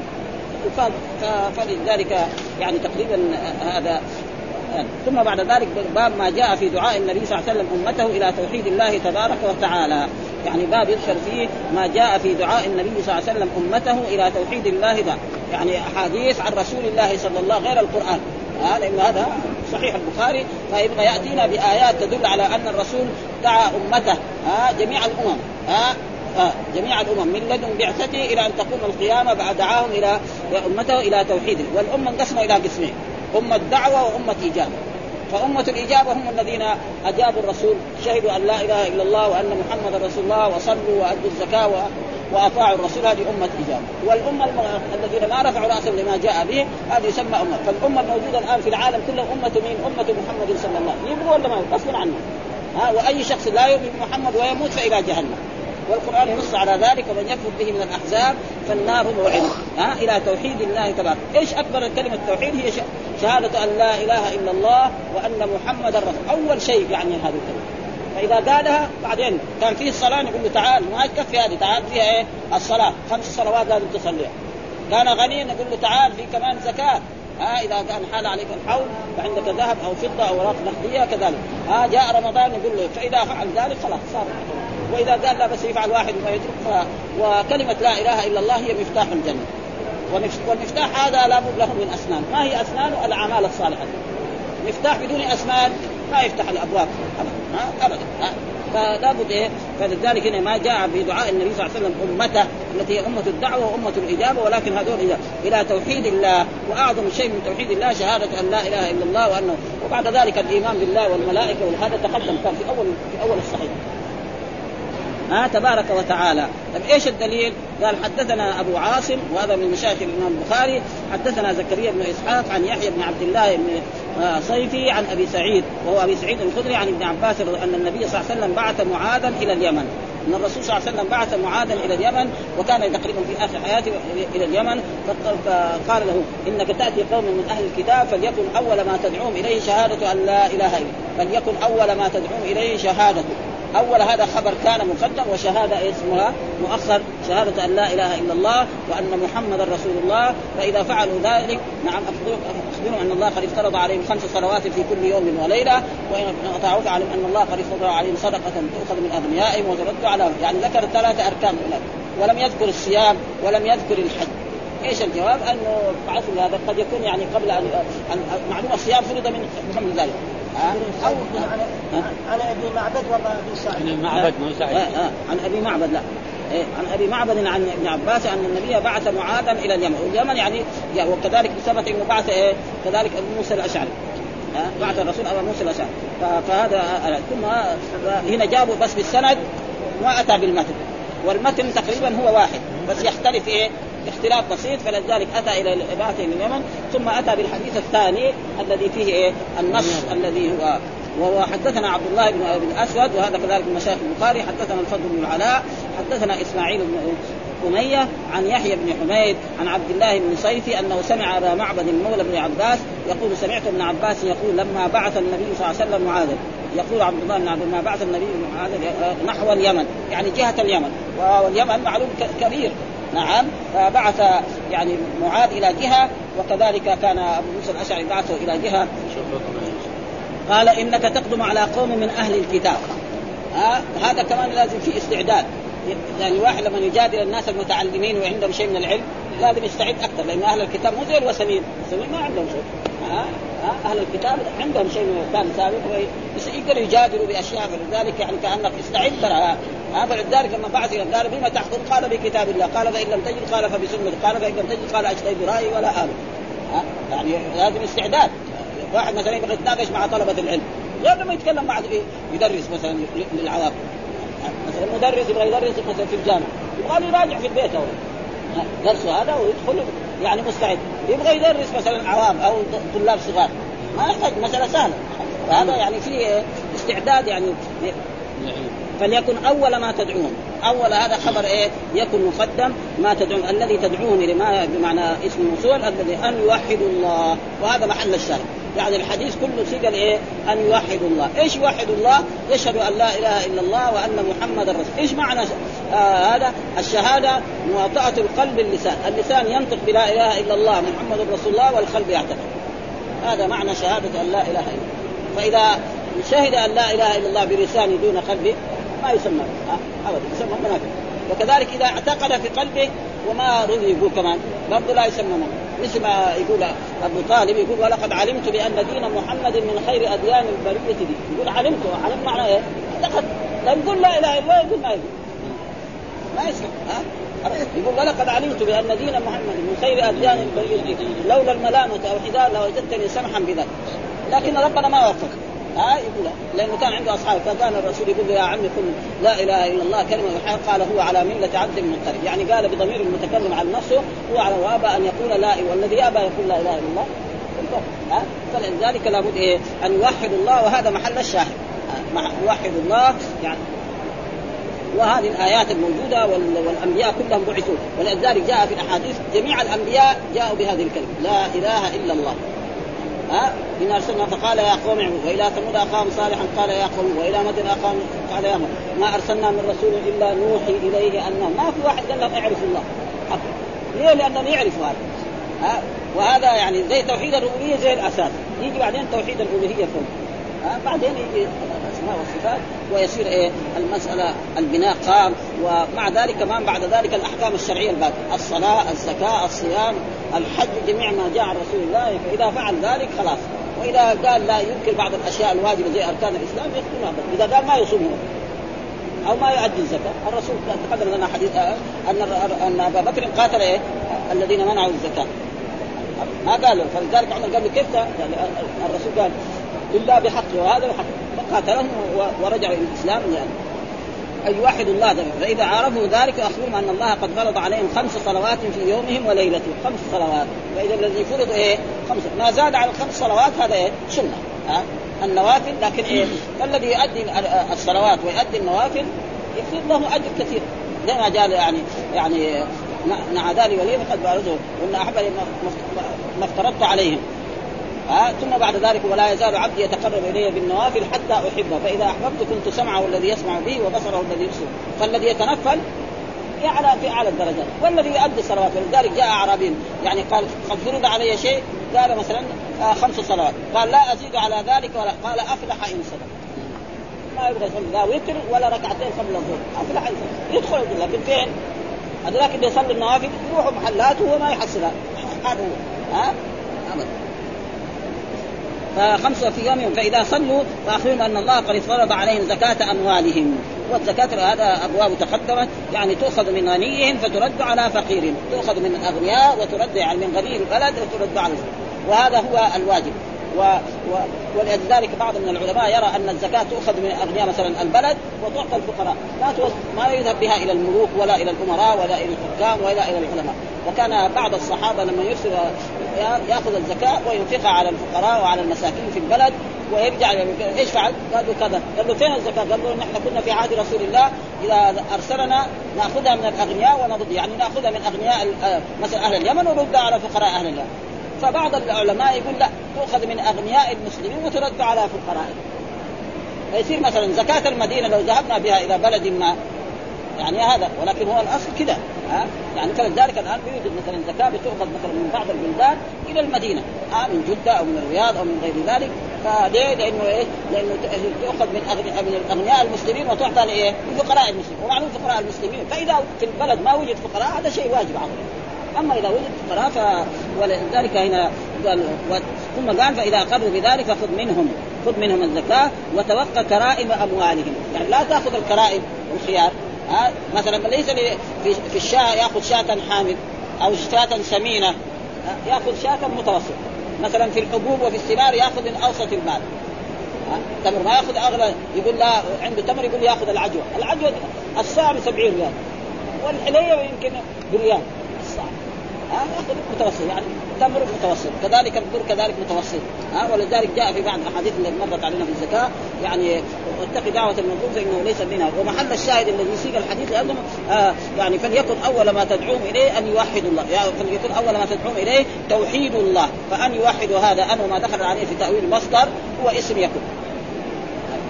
فلذلك يعني تقريبا هذا ثم بعد ذلك باب ما جاء في دعاء النبي صلى الله عليه وسلم أمته إلى توحيد الله تبارك وتعالى. يعني باب يذكر فيه ما جاء في دعاء النبي صلى الله عليه وسلم أمته إلى توحيد الله ذا يعني أحاديث عن رسول الله صلى الله غير القرآن. لأن هذا صحيح البخاري. فيبقى ياتينا بآيات تدل على أن الرسول دعا أمته. ها جميع الأمم. ها آه جميع الأمم من لدن بعثته إلى أن تقوم القيامة بعد دعاهم إلى أمته إلى توحيده. والأمة انقسموا إلى قسمين. أمة دعوة وأمة إجابة فأمة الإجابة هم الذين أجابوا الرسول شهدوا أن لا إله إلا الله وأن محمد رسول الله وصلوا وأدوا الزكاة وأطاعوا الرسول. هذه أمة اجابه والأمة الذين ما رفعوا رأسهم لما جاء به هذه يسمى أمة. فالأمة الموجودة الآن في العالم كله أمة مين؟ أمة محمد صلى الله عليه وسلم. يبغوا ولا ما غصبا عنه. ها؟ وأي شخص لا يؤمن بمحمد ويموت فإلى جهنم. والقرآن ينص على ذلك ومن يكفر به من الأحزاب فالنار موعده ها؟ إلى توحيد الله تبارك. إيش أكبر كلمة التوحيد هي شهادة أن لا إله إلا الله وأن محمدا رسول أول شيء يعني هذه الكلمة. فإذا قالها بعدين كان فيه الصلاة نقول له تعال ما تكفي هذه تعال فيها إيه؟ الصلاة. خمس صلوات لازم تصليها كان غنيا نقول له تعال في كمان زكاة. ها؟ إذا كان حال عليك الحول فعندك ذهب أو فضة أو اوراق نقديه كذلك. ها؟ جاء رمضان نقول له فإذا فعل ذلك خلاص صار. وإذا قال لا بس يفعل واحد وما يترك ف... وكلمة لا إله إلا الله هي مفتاح الجنة. والمفتاح هذا لابد له من أسنان. ما هي أسنان؟ الأعمال الصالحة. مفتاح بدون أسنان ما يفتح الأبواب. ابدا. ابدا. فلا بد إيه؟ فلذلك هنا ما جاء في دعاء النبي صلى الله عليه وسلم أمته التي هي أمة الدعوة وأمة الإجابة ولكن هذول إلى توحيد الله وأعظم شيء من توحيد الله شهادة أن لا إله إلا الله وانه وبعد ذلك الإيمان بالله والملائكة وهذا تقدم. كان في اول في أول الصحيح. ها تبارك وتعالى. طيب إيش الدليل؟ قال حدثنا أبو عاصم وهذا من مشايخ الإمام البخاري حدثنا زكريا بن إسحاق عن يحيى بن عبد الله بن آه، صيفي عن أبي سعيد وهو أبي سعيد الخدري عن ابن عباس أن النبي صلى الله عليه وسلم بعث معاذا إلى اليمن. أن الرسول صلى الله عليه وسلم بعث معاذا إلى اليمن وكان تقريبا في آخر حياته إلى اليمن. فقال له إنك تأتي قوم من أهل الكتاب فليكن أول ما تدعوهم إليه شهادة أن لا إله إلا فليكن أول ما تدعوهم إليه شهاده أول هذا خبر كان مقدم وشهادة اسمها؟ مؤخر شهادة أن لا إله إلا الله وأن محمدا رسول الله فإذا فعلوا ذلك نعم أخبرهم أن الله قد افترض عليهم خمس صلوات في كل يوم وليلة وإن أطاعوك علم أن الله قد افترض عليهم صدقة تؤخذ من أغنيائهم وترد على يعني ذكر ثلاثة أركان ولم يذكر الصيام ولم يذكر الحج. إيش الجواب؟ أنه بعث هذا قد يكون يعني قبل ان معلومة الصيام فرض من قبل ذلك. عن أبي معبد ولا أبي سعيد؟ عن معبد مو سعيد. عن أبي معبد لا. إيه عن أبي معبد عن ابن عباس أن النبي بعث معاذا إلى اليمن، واليمن يعني, يعني وكذلك ثبت انه بعث إيه كذلك أبو موسى الأشعري. بعث الرسول أبو موسى الأشعري. فهذا ثم هنا جابوا بس بالسند ما أتى بالمتن. والمتن تقريبا هو واحد بس يختلف إيه اختلاف بسيط فلذلك أتى إلى الإباحة إلى اليمن ثم أتى بالحديث الثاني الذي فيه إيه؟ النص الذي هو وهو حدثنا عبد الله بن أبي الأسود وهذا كذلك من مشايخ البخاري حدثنا الفضل بن العلاء حدثنا إسماعيل بن أمية عن يحيى بن حميد عن عبد الله بن صيفي أنه سمع أبا معبد مولى بن عباس يقول سمعت ابن عباس يقول لما بعث النبي صلى الله عليه وسلم معاذا يقول عبد الله بن عبد لما بعث النبي معاذا نحو اليمن يعني جهة اليمن واليمن معلوم كبير نعم. فبعث يعني معاذ إلى جهة وكذلك كان أبو موسى الأشعري بعثه إلى جهة. قال إنك تقدم على قوم من أهل الكتاب. ها؟ هذا كمان لازم في استعداد. يعني الواحد لما يجادل الناس المتعلمين وعندهم شيء من العلم لازم يستعد أكثر لأن أهل الكتاب مو زي الوثنيين، الوثنيين ما عندهم شيء. أهل الكتاب عندهم شيء من الكتاب سابق يقدروا يجادلوا بأشياء فلذلك يعني كأنك استعد ترى. لذلك لما بعث إلى قال بما تحكم؟ قال بكتاب الله قال فإن لم تجد قال فبسنه قال فإن لم تجد قال اجتهد برأيي ولا آله يعني لازم استعداد. واحد مثلا يبغى يتناقش مع طلبة العلم غير لما يتكلم مع يدرس مثلا للعوام. مثلا مدرس يبغى يدرس مثلا في الجامعة يبغى يراجع في البيت هو. درسه هذا ويدخل يعني مستعد. يبغى يدرس مثلا عوام أو طلاب صغار. ما يحتاج مسألة سهلة. فهذا يعني في استعداد يعني. فليكن أول ما تدعوهم أول هذا خبر إيه؟ يكن مقدم ما تدعون. الذي تدعوهم إلى ما بمعنى اسم الموصول الذي أن يوحدوا الله. وهذا محل الشاهد. يعني الحديث كله سجل إيه؟ أن يوحدوا الله، إيش يوحدوا الله؟ يشهد أن لا إله إلا الله وأن محمدا رسول، إيش معنى آه هذا؟ الشهادة مواطأة القلب باللسان، اللسان ينطق بلا إله إلا الله محمد رسول الله والقلب يعتقد. هذا معنى شهادة أن لا إله إلا الله. فإذا شهد أن لا إله إلا الله بلسانه دون قلبه ما يسمى ابدا يسمى منافق وكذلك إذا اعتقد في قلبه وما رضي كمان برضه لا يسمى منافق مثل ما يقول أبو طالب يقول ولقد علمت بأن دين محمد من خير أديان البرية دي. يقول علمت علم معناه إيه؟ أعتقد. لا يقول لا إله إلا الله يقول ما يقول. ما يسمع ها؟ يقول ولقد علمت بأن دين محمد من خير أديان البرية دي. لولا الملامة أو حذاء لوجدتني سمحا بذلك. لكن ربنا ما وفق ها يقول لأنه كان عنده أصحاب فكان الرسول يقول له يا عمي قل لا إله إلا الله كلمة الحق قال هو على ملة عبد المطلب يعني قال بضمير المتكلم عن نفسه هو على وابى أن يقول لا والذي يابى يقول لا إله إلا الله. ها فلذلك لابد إيه؟ أن يوحد الله وهذا محل الشاهد. يوحد الله يعني. وهذه الآيات الموجودة والأنبياء كلهم بعثوا. ولذلك جاء في الأحاديث جميع الأنبياء جاءوا بهذه الكلمة لا إله إلا الله. ها؟ إن أرسلنا فقال يا قوم اعبدوا. وإلى ثمود أخاهم صالحا قال يا قوم. وإلى مدن أخاهم قال يا مدن. ما أرسلنا من رسول إلا نوحي إليه أنه ما في واحد قال لهم اعرفوا الله. ليه؟ لأنهم يعرفوا هذا. ها؟ وهذا يعني زي توحيد الربوبية زي الأساس. يجي بعدين توحيد الألوهية فوق. ها؟ بعدين يجي الأسماء والصفات. ويصير إيه؟ المسألة البناء قام. ومع ذلك كمان بعد ذلك الأحكام الشرعية الباقية. الصلاة الزكاة الصيام. الحج جميع ما جاء عن رسول الله فإذا فعل ذلك خلاص. وإذا قال لا يمكن بعض الأشياء الواجبة زي أركان الإسلام يخدمها إذا قال ما يصوم أو ما يؤدي الزكاة الرسول تقدم لنا حديث أن أن أبا بكر قاتل إيه؟ الذين منعوا الزكاة. ما قالوا. فلذلك عمر قال كيف يعني الرسول قال إلا بحقه وهذا بحق فقاتلهم ورجعوا إلى الإسلام يعني. أن يوحدوا الله ذلك فإذا عرفوا ذلك أخبرهم أن الله قد فرض عليهم خمس صلوات في يومهم وليلتهم. خمس صلوات. فإذا الذي فرض إيه؟ خمس. ما زاد على الخمس صلوات هذا إيه؟ سنة. ها؟ النوافل. لكن إيه؟ فالذي يؤدي الصلوات ويؤدي النوافل يصير له أجر كثير. زي ما جاء يعني يعني مع ذلك ولي قد بارزه. وإن أحب ما افترضت عليهم. ها ثم بعد ذلك ولا يزال عبدي يتقرب إلي بالنوافل حتى أحبه. فإذا أحببت كنت سمعه الذي يسمع به وبصره الذي يبصر. فالذي يتنفل يعلى في أعلى الدرجات. والذي يؤدي الصلوات. ولذلك جاء اعرابي يعني قال قد فرض علي شيء؟ قال مثلا آه خمس صلوات. قال لا أزيد على ذلك ولا قال أفلح إن صدق ما يبغى يصلي لا وتر ولا ركعتين قبل الظهر. أفلح إن صدق يدخل لكن فين؟ هذاك اللي يصلي النوافل يروحوا محلات وهو ما يحصلها. هذا هو. ها؟ ابدا فخمسة في يوم فإذا صلوا فأخبرهم أن الله قد فرض عليهم زكاة أموالهم. والزكاة هذا أبواب تقدمت يعني تؤخذ من غنيهم فترد على فقيرهم. تؤخذ من الأغنياء وترد يعني من غني البلد وترد على وهذا هو الواجب. و... و... ولذلك بعض من العلماء يرى أن الزكاة تؤخذ من أغنياء مثلا البلد وتعطى الفقراء. لا توز... ما يذهب بها إلى الملوك ولا إلى الأمراء ولا إلى الحكام ولا إلى العلماء. وكان بعض الصحابة لما يرسل ياخذ الزكاه وينفقها على الفقراء وعلى المساكين في البلد ويرجع إيش فعل؟ قال له كذا، قال له فين الزكاة؟ قال له نحن كنا في عهد رسول الله إذا أرسلنا نأخذها من الأغنياء ونرد يعني نأخذها من أغنياء مثلا أهل اليمن ونردها على فقراء أهل اليمن. فبعض العلماء يقول لا تؤخذ من أغنياء المسلمين وترد على فقرائهم. فيصير مثلا زكاة المدينة لو ذهبنا بها إلى بلد ما يعني هذا ولكن هو الاصل كذا ها؟ يعني فلذلك الآن يوجد مثلا زكاة بتؤخذ مثلا من بعض البلدان إلى المدينة ها؟ من جدة أو من الرياض أو من غير ذلك فليه؟ لأنه إيه؟ لأنه تؤخذ من من الأغنياء المسلمين وتعطى لإيه؟ لفقراء المسلمين. ومعلوم فقراء المسلمين فإذا في البلد ما وجد فقراء هذا شيء واجب عليه. أما إذا وجد فقراء ف ولذلك هنا قال و... ثم قال فإذا أخذوا بذلك فخذ منهم خذ منهم الزكاة وتوقى كرائم أموالهم. يعني لا تأخذ الكرائم والخيار. ها؟ مثلا ليس في في الشاة يأخذ شاة حامل أو شاة سمينة يأخذ شاة متوسط مثلا في الحبوب وفي الثمار يأخذ من اوسط المال تمر ما يأخذ أغلى يقول لا عنده تمر يقول يأخذ العجوة، العجوة الساعة ب 70 ريال والحليه يمكن بريال. متوسط يعني تمر متوسط؟ كذلك البر كذلك متوسط. ها ولذلك جاء في بعض الأحاديث اللي مرت علينا في الزكاة يعني واتق دعوة المظلوم فإنه ليس منها. ومحل الشاهد الذي يسيق الحديث لأنه آه يعني فليكن أول ما تدعوهم إليه أن يوحدوا الله. يعني فليكن أول ما تدعوهم إليه توحيد الله. فأن يوحدوا هذا أنه ما دخل عليه في تأويل المصدر هو اسم يكن.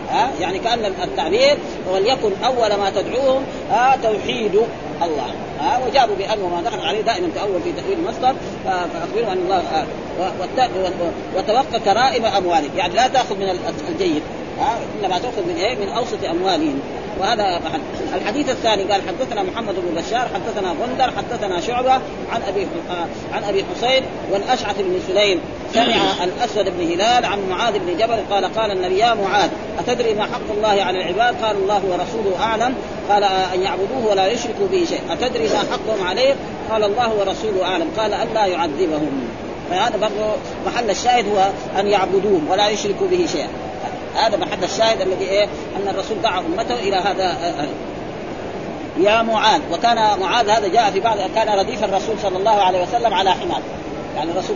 ها يعني كأن التعبير وليكن أول ما تدعوهم ها توحيد. الله ها وجابوا بأنه ما دخل عليه دائما تاول في تأويل المصدر فأخبروا أن الله وتوقع كرائم أموالك. يعني لا تأخذ من الجيد ها إنما تأخذ من إيه؟ من أوسط أموالهم. وهذا الحديث الثاني قال حدثنا محمد بن بشار حدثنا غندر حدثنا شعبة عن أبي عن أبي حسين والأشعث بن سليم. سمع الأسود بن هلال عن معاذ بن جبل قال قال النبي يا معاذ أتدري ما حق الله على العباد؟ قال الله ورسوله أعلم. قال أن يعبدوه ولا يشركوا به شيء أتدري ما حقهم عليه؟ قال الله ورسوله أعلم. قال الا يعذبهم. فهذا برضه محل الشاهد هو أن يعبدوه ولا يشركوا به شيئا. هذا محل الشاهد الذي إيه؟ أن الرسول دعا أمته إلى هذا يا معاذ. وكان معاذ هذا جاء في بعض كان رديف الرسول صلى الله عليه وسلم على حمار. يعني الرسول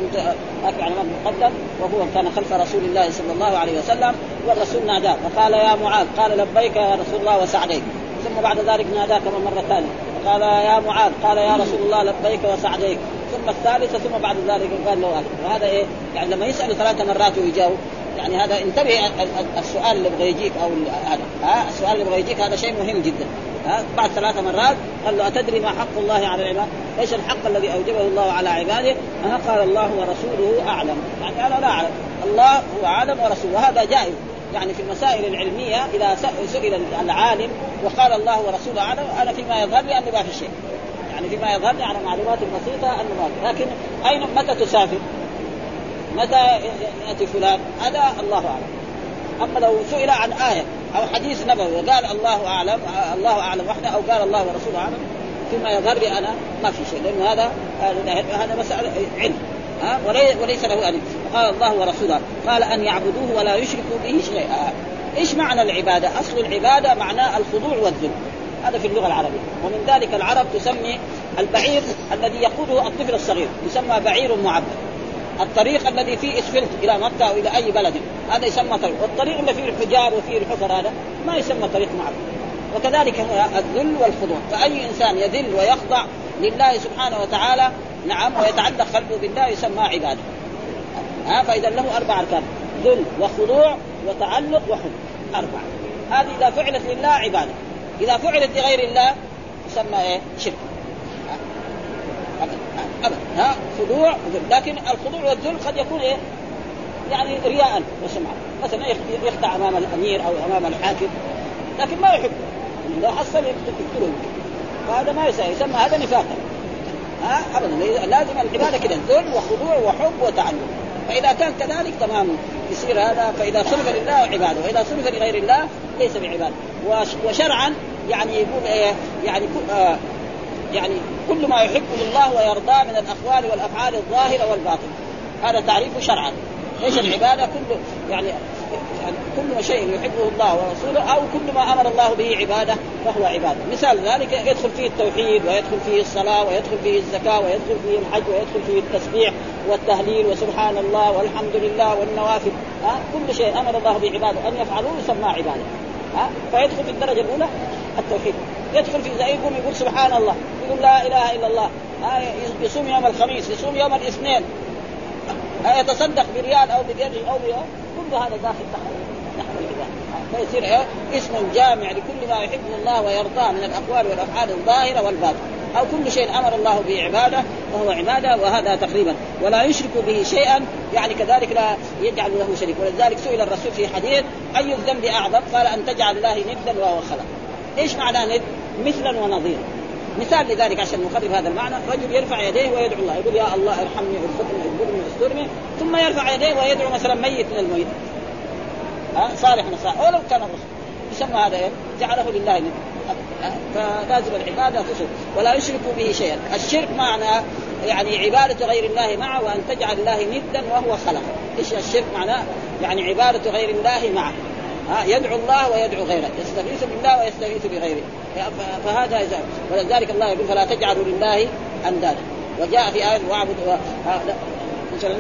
راكب على مقدم وهو كان خلف رسول الله صلى الله عليه وسلم والرسول ناداه فقال يا معاذ قال لبيك يا رسول الله وسعديك. ثم بعد ذلك ناداه كما مرة ثانية قال يا معاذ قال يا رسول الله لبيك وسعديك. ثم الثالثة ثم بعد ذلك قال له هذا. وهذا إيه؟ يعني لما يسأل ثلاث مرات ويجاوب يعني هذا انتبه السؤال اللي يبغى يجيك أو هذا. ها؟ السؤال اللي يبغى يجيك هذا شيء مهم جدا. ها بعد ثلاث مرات قال له أتدري ما حق الله على العباد؟ إيش الحق الذي أوجبه الله على عباده؟ ها قال الله ورسوله أعلم، يعني أنا لا أعلم، الله هو أعلم ورسوله وهذا جائز، يعني في المسائل العلمية إذا سئل العالم وقال الله ورسوله أعلم أنا فيما يظهر لي انه ما في شيء. يعني فيما يظهر لي على معلومات بسيطة انه ما لكن أين متى تسافر؟ متى يأتي فلان؟ هذا الله أعلم. أما لو سئل عن آية أو حديث نبوي. وقال الله أعلم الله أعلم. وحده أو قال الله ورسوله أعلم. فيما يظهر لي أنا ما في شيء لأنه هذا هذا مسألة علم. ها؟ وليس له أن قال الله ورسوله قال أن يعبدوه ولا يشركوا به شيئا. إيش معنى العبادة؟ أصل العبادة معناه الخضوع والذل. هذا في اللغة العربية. ومن ذلك العرب تسمي البعير الذي يقوده الطفل الصغير. يسمى بعير معبد. الطريق الذي فيه اسفلت إلى مكة أو إلى أي بلد. هذا يسمى طريق. والطريق اللي فيه الحجار وفيه الحفر هذا ما يسمى طريق معبد وكذلك الذل والخضوع. فأي إنسان يذل ويخضع لله سبحانه وتعالى نعم ويتعلق قلبه بالله يسمى عباده. ها فإذا له أربع أركان. ذل وخضوع وتعلق وحب. اربعه هذه إذا فعلت لله عبادة. إذا فعلت لغير الله يسمى إيه؟ شرك. ابدا ها خضوع لكن الخضوع والذل قد يكون إيه؟ يعني رياء وسمعه مثلا يخدع أمام الأمير أو أمام الحاكم لكن ما يحب. لو حصل يقتله. فهذا ما يسمى يسمى هذا نفاقا. ها ابدا. لازم العبادة كذا ذل وخضوع وحب وتعلم. فإذا كان كذلك تمام يصير هذا. فإذا صرف لله عبادة وإذا صرف لغير الله ليس بعبادة. وشرعا يعني يقول إيه؟ يعني آه يعني كل ما يحبه الله ويرضاه من الأقوال والأفعال الظاهرة والباطنة. هذا تعريفه شرعا. إيش العبادة كل يعني يعني كل شيء يحبه الله ورسوله أو كل ما أمر الله به عبادة فهو عبادة، مثال ذلك يدخل فيه التوحيد ويدخل فيه الصلاة ويدخل فيه الزكاة ويدخل فيه الحج ويدخل فيه التسبيح والتهليل وسبحان الله والحمد لله والنوافل، ها؟ كل شيء أمر الله به عبادة. أن يفعلوه يسمى عبادة. ها؟ فيدخل في الدرجة الأولى التوحيد، يدخل في زي يقوم يقول سبحان الله، يقول لا إله إلا الله، يصوم يوم الخميس، يصوم يوم الاثنين، يتصدق بريال أو بدرهم أو بريال كل هذا داخل تحت. فيصير إيه؟ اسم جامع لكل ما يحبه الله ويرضاه من الأقوال والأفعال الظاهرة والباطنة. أو كل شيء أمر الله به عباده وهو عبادة وهذا تقريبا ولا يشرك به شيئا يعني كذلك لا يجعل له شريك ولذلك سئل الرسول في حديث أي الذنب أعظم؟ قال أن تجعل الله ندا وهو خلق. إيش معنى ند؟ مثلا ونظيرا. مثال لذلك عشان نخرب هذا المعنى رجل يرفع يديه ويدعو الله يقول يا الله ارحمني ارزقني اجبرني استرني ثم يرفع يديه ويدعو مثلا ميت من الميت ها صالح من صالح ولو كان الرسول يسمى هذا إيه؟ جعله لله ندا فلازم العبادة تصل ولا يشركوا به شيئا. الشرك معنى يعني عبادة غير الله معه وأن تجعل الله ندا وهو خلق إيش الشرك معناه؟ يعني عبادة غير الله معه. ها يدعو الله ويدعو غيره. يستغيث بالله ويستغيث بغيره. فهذا إذا. ولذلك الله يقول فلا تجعلوا لله أندادا. وجاء في آية واعبد مثلا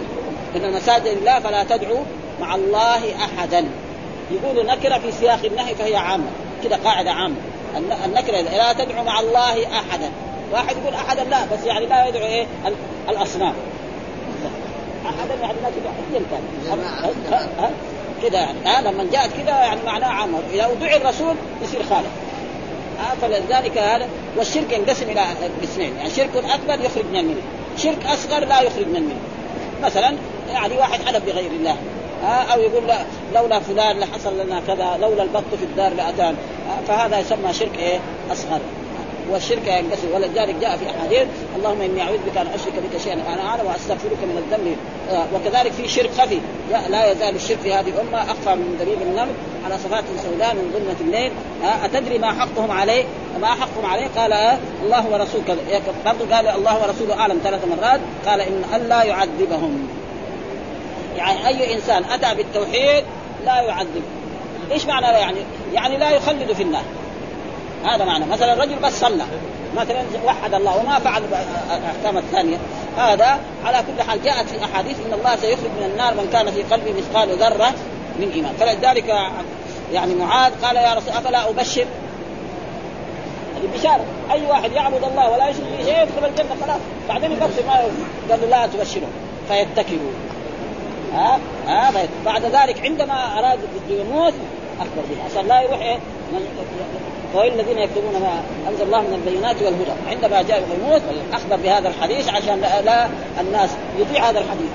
إن المساجد لله فلا تدعوا مع الله احدا. يقول نكرة في سياق النهي فهي عامة. كده قاعدة عامة. النكره لا تدعو مع الله أحدا. واحد يقول أحدا لا بس يعني لا يدعو إيه؟ الأصنام. أحدا يعني ما تدعو ايا كان كده يعني آه؟ لما جاءت كده يعني معناه عامة. إذا دعي الرسول يصير خالق. آه فلذلك هذا والشرك ينقسم إلى قسمين يعني شرك أكبر يخرج من المله شرك أصغر لا يخرج من المله مثلا يعني واحد حلف بغير الله. أو يقول لا لولا فلان لحصل لنا كذا لولا البط في الدار لاتان آه فهذا يسمى شرك إيه؟ أصغر. والشرك ينقسم ولذلك جاء في أحاديث اللهم إني أعوذ بك أن أشرك بك شيئا أنا أعلم وأستغفرك من الذنب. آه وكذلك في شرك خفي. لا يزال الشرك في هذه الأمة اخفى من دبيب النمل على صفات سوداء من ظلمة الليل. آه أتدري ما حقهم عليه ما حقهم عليه قال آه الله ورسوله. برضه قال الله ورسوله أعلم ثلاث مرات. قال إن الا يعذبهم. يعني أي إنسان أتى بالتوحيد لا يعذب. إيش معنى يعني؟ يعني لا يخلد في النار. هذا معنى. مثلا الرجل بس صلى. مثلا وحد الله وما فعل الأحكام الثانية. هذا على كل حال جاءت في أحاديث إن الله سيخرج من النار من كان في قلبه مثقال ذرة من إيمان. فلذلك يعني معاذ قال يا رسول أفلا أبشر؟ هذه بشارة. أي واحد يعبد الله ولا يشرك به شيء يدخل الجنة خلاص. بعدين يبصر ما قال لا تبشره. فيتكلوا ها ها بعد ذلك عندما أراد يموت أخبر به عشان لا يروح إيه الذين يكتبون ما أنزل الله من البينات والهدى. عندما جاء يموت أخبر بهذا الحديث عشان لا, لا الناس يطيع هذا الحديث.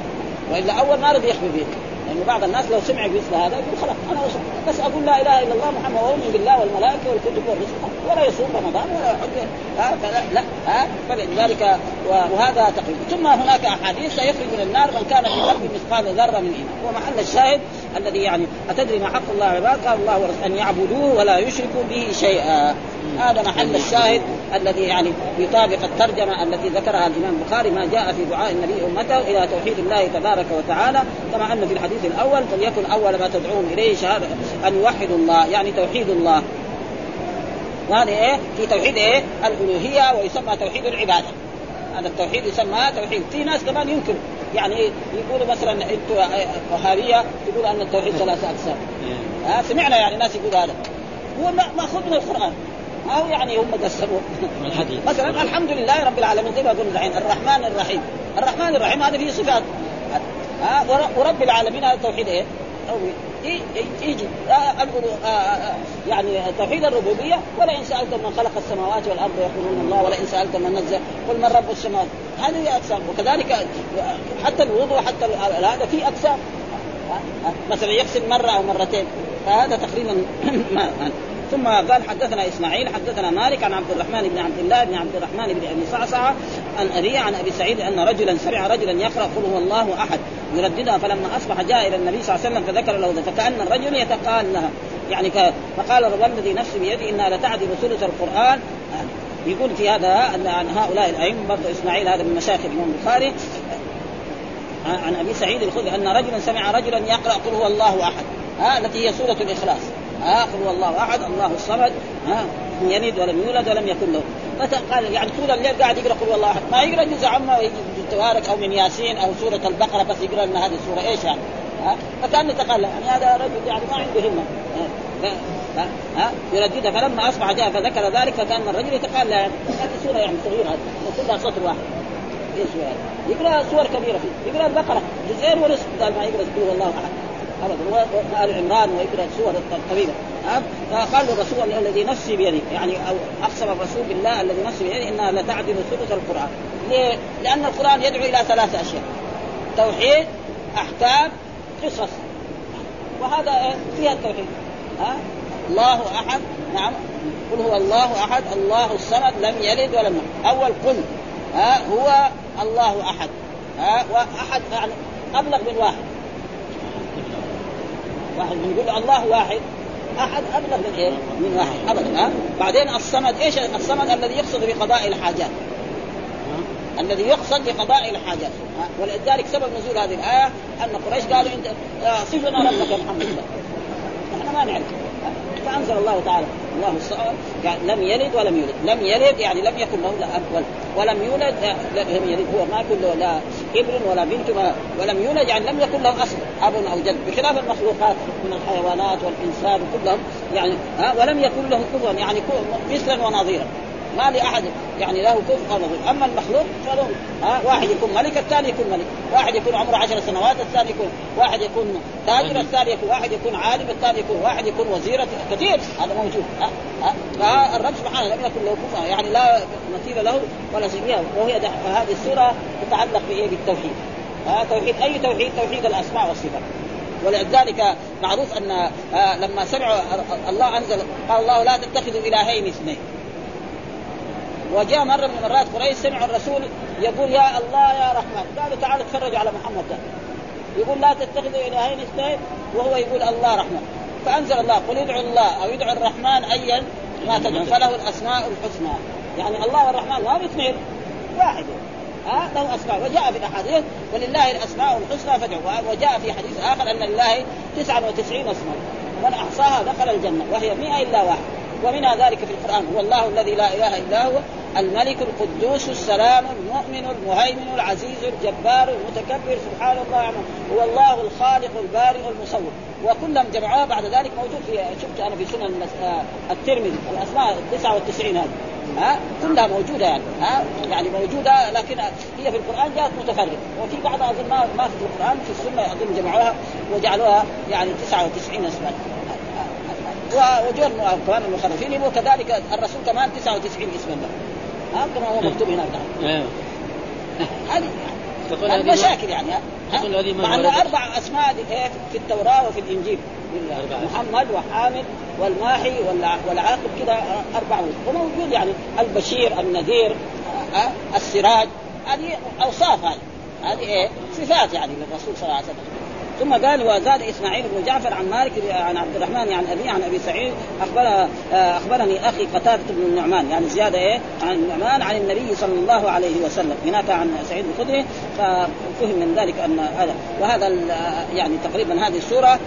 وإلا أول ما رضي يخبر به. لأنه بعض الناس لو سمع مثل هذا يقول خلاص أنا بس أقول لا إله إلا الله محمد وأؤمن بالله والملائكة والكتب والرسل. ولا يصوم رمضان ولا يحج. ها فلا لا ها. فلذلك وهذا تقريبا ثم هناك أحاديث سيخرج من النار من كان في قلبه مثقال ذرة من إيمان. ومحل الشاهد الذي يعني أتدري ما حق الله العباد قال الله ورسوله أن يعبدوه ولا يشركوا به شيئا. هذا محل الشاهد الذي يعني يطابق الترجمة التي ذكرها الإمام البخاري ما جاء في دعاء النبي أمته إلى توحيد الله تبارك وتعالى. كما أن في الحديث الأول فليكن أول ما تدعوهم إليه شهادة ان يوحدوا الله يعني توحيد الله. وهذا إيه؟ في توحيد إيه؟ الألوهية ويسمى توحيد العبادة. هذا التوحيد يسمى توحيد. في ناس كمان ينكر. يعني يقولوا مثلا أنتم وهابية يقولوا أن التوحيد ثلاثة أقسام. ها سمعنا يعني ناس يقولوا هذا. هو ماخوذ من القرآن. أو يعني هم قسموا مثلا الحمد لله رب العالمين زي ما قلنا الحين الرحمن الرحيم. الرحمن الرحيم هذا فيه صفات. ها ورب العالمين هذا توحيد إيه؟ يجي يعني توحيد الربوبية. ولئن سالتم من خلق السماوات والأرض يقولون الله ولئن سالتم من نزل قل من رب السماوات. هذه أقسام. وكذلك حتى الوضوء حتى هذا في أقسام. مثلا يغسل مرة أو مرتين. فهذا تقريبا <clears throat> ما ثم قال حدثنا إسماعيل حدثنا مالك عن عبد الرحمن بن عبد الله بن عبد الرحمن بن أبي صعصعة عن ابي عن أبي سعيد أن رجلا سمع رجلا يقرأ قل هو الله أحد يرددها فلما أصبح جاء إلى النبي صلى الله عليه وسلم فذكر له فكأن الرجل يتقال لها يعني فقال والذي نفسي بيده إنها لتعدل ثلث القرآن. يقول في هذا عن هؤلاء الأئمة برضه إسماعيل هذا من مشايخ الإمام البخاري. عن أبي سعيد الخدري أن رجلا سمع رجلا يقرأ قل هو الله أحد. ها التي هي سورة الإخلاص. ها قل هو الله أحد الله الصمد ها لم يلد ولم يولد ولم يكن له. قال يعني طول الليل قاعد يقرأ قل الله أحد. ما يقرأ جزء عما ويجي تبارك أو من ياسين أو سورة البقرة بس يقرأ لنا هذه السورة. إيش يعني؟ ها؟ فكان يتقال يعني هذا رجل يعني ما عنده همة. ها ها يرددها. فلما أصبح جاء فذكر ذلك فكأن الرجل يتقال يعني هذه سورة يعني صغيرة كلها سطر واحد. إيش يعني؟ يقرأ سور كبيرة فيه يقرأ البقرة جزئين ونصف قال ما يقرأ قل الله أحد. ابدا. وال عمران ويقرا السور الطويله فقال الرسول الذي نفسي بيده يعني أو أقسم الرسول بالله الذي نفسي بيده إنها لتعدل ثلث القرآن. ليه؟ لأن القرآن يدعو إلى ثلاث أشياء. توحيد أحكام قصص. وهذا؟ فيها التوحيد. ها؟ الله أحد. نعم. قل هو الله أحد. الله الصمد لم يلد ولم يولد. أول قل. ها؟ هو الله أحد. ها؟ وأحد يعني أبلغ من واحد. واحد بنقول الله واحد أحد أبلغ من إيه؟ من واحد ابدا ها؟ بعدين الصمد إيش الصمد؟ الذي يقصد بقضاء الحاجات. الذي يقصد بقضاء الحاجات. ولذلك سبب نزول هذه الآية أن قريش قالوا انت صف لنا ربك محمد. إحنا ما نعرف. فأنزل الله تعالى. الله الصمد يعني لم يلد ولم يولد. لم يلد يعني لم يكن له أب ولم يولد لم يلد. هو ما له لا ابن ولا بنت ولم يولد يعني لم يكن له أصل أب أو جد. بخلاف المخلوقات من الحيوانات والإنسان كلهم يعني ها ولم يكن له كفوا يعني مثلا ونظيرا. ما لأحد يعني له أو نظير أما المخلوق فلهم ها واحد يكون ملك الثاني يكون ملك. واحد يكون عمره عشر سنوات الثاني يكون واحد يكون تاجر الثاني يكون واحد يكون عالم الثاني يكون واحد يكون وزير كثير. هذا موجود. ها ها. فالرب سبحانه لم يكن له كفء يعني لا مثيل له ولا شبيه وهي هذه السورة تتعلق بإيه؟ بالتوحيد. ها توحيد أي توحيد؟ توحيد الأسماء والصفات. ولذلك معروف أن لما سمعوا الله أنزل قال الله لا تتخذوا إلهين اثنين. وجاء مرة من المرات قريش سمعوا الرسول يقول يا الله يا رحمن. قالوا تعالوا اتفرجوا على محمد ده. يقول لا تتخذوا إلهين اثنين وهو يقول الله رحمن. فأنزل الله قل ادعوا الله أو ادعوا الرحمن ايا ما تدعو فله الأسماء الحسنى. يعني الله والرحمن ما اثنين واحد. ها؟ له أسماء. وجاء في الأحاديث ولله الأسماء الحسنى فادعوا وجاء في حديث آخر أن لله 99 اسما. من أحصاها دخل الجنة وهي 100 إلا واحد. ومنها ذلك في القرآن. هو الله الذي لا إله إلا هو الملك القدوس السلام المؤمن المهيمن العزيز الجبار المتكبر سبحان الله عما هو الله الخالق البارئ المصور. وكلهم جمعوها بعد ذلك موجود في شفت أنا في سنن آه، الترمذي الأسماء 99 هذه. ها؟ كلها موجودة يعني. ها؟ يعني موجودة لكن هي في القرآن جاءت متفرقة. وفي بعض أظن ما في القرآن في السنة أظن جمعوها وجعلوها يعني 99 اسما. وجوه كمان المخرفين وكذلك الرسول كمان 99 اسما له ها كما هو مكتوب هناك. نعم هذه المشاكل يعني مع ان أربع أسماء في التوراة وفي الإنجيل. محمد وحامد والماحي والعاقب كذا أربع وموجود يعني البشير النذير السراج. هذه أوصاف هذه. هذه إيه صفات يعني للرسول صلى الله عليه وسلم. ثم قال وزاد إسماعيل بن جعفر عن مالك عن عبد الرحمن عن ابي عن أبي سعيد اخبر أخبرني أخي قتادة بن النعمان يعني زيادة إيه؟ عن النعمان عن النبي صلى الله عليه وسلم هناك عن سعيد الخدري ففهم من ذلك أن هذا وهذا يعني تقريبا هذه السورة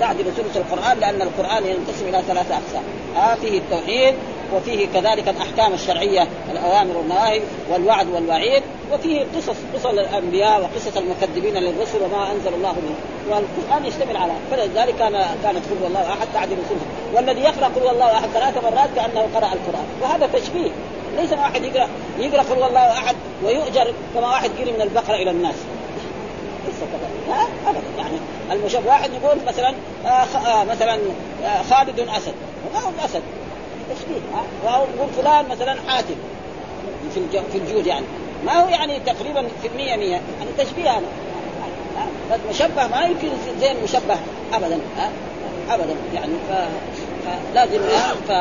تعدل ثلث القرآن لأن القرآن ينقسم إلى ثلاثة أقسام آه فيه التوحيد وفيه كذلك الأحكام الشرعية الأوامر والنواهي والوعد والوعيد وفيه قصص قصص الأنبياء وقصص المكذبين للرسل وما أنزل الله منه والقرآن يشتمل على فلذلك كان كانت قل الله أحد تعدل ثلث والذي يقرأ قل الله أحد ثلاث مرات كأنه قرأ القرآن. وهذا تشبيه. ليس واحد يقرا يقرأ قل الله أحد ويؤجر كما واحد يقرا من البقرة إلى الناس. كذا ابدا. يعني المشبه واحد يقول مثلا آه آه مثلا آه خالد أسد. ما هو الاسد تشبيه يقول فلان مثلا حاتم. في في الجود يعني. ما هو يعني تقريبا في المية مية. يعني تشبيه هذا. مشبه ما يمكن زي المشبه ابدا ابدا. يعني ف... فلازم ف...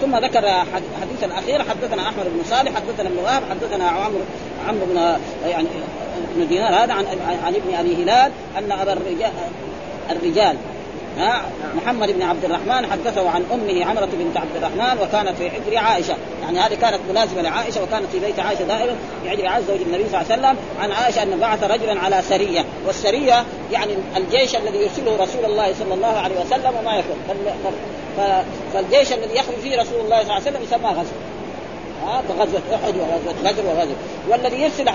ثم ذكر حديثا الأخير حدثنا أحمد بن صالح حدثنا ابن وهب حدثنا عمرو عمرو بن يعني ابن دينار هذا عن عن ابن أبي هلال أن أبا الرجال الرجال ها محمد بن عبد الرحمن حدثه عن أمه عمرة بنت عبد الرحمن وكانت في حجر عائشة. يعني هذه كانت ملازمه لعائشة وكانت في بيت عائشة دائما في حجر عائشة زوج النبي صلى الله عليه وسلم. عن عائشة أن بعث رجلا على سرية. والسرية يعني الجيش الذي يرسله رسول الله صلى الله عليه وسلم وما يكون فالجيش الذي يخرج فيه رسول الله صلى الله عليه وسلم يسمى غزو غزوة أحد وغزوة بدر وغزوة. والذي يرسل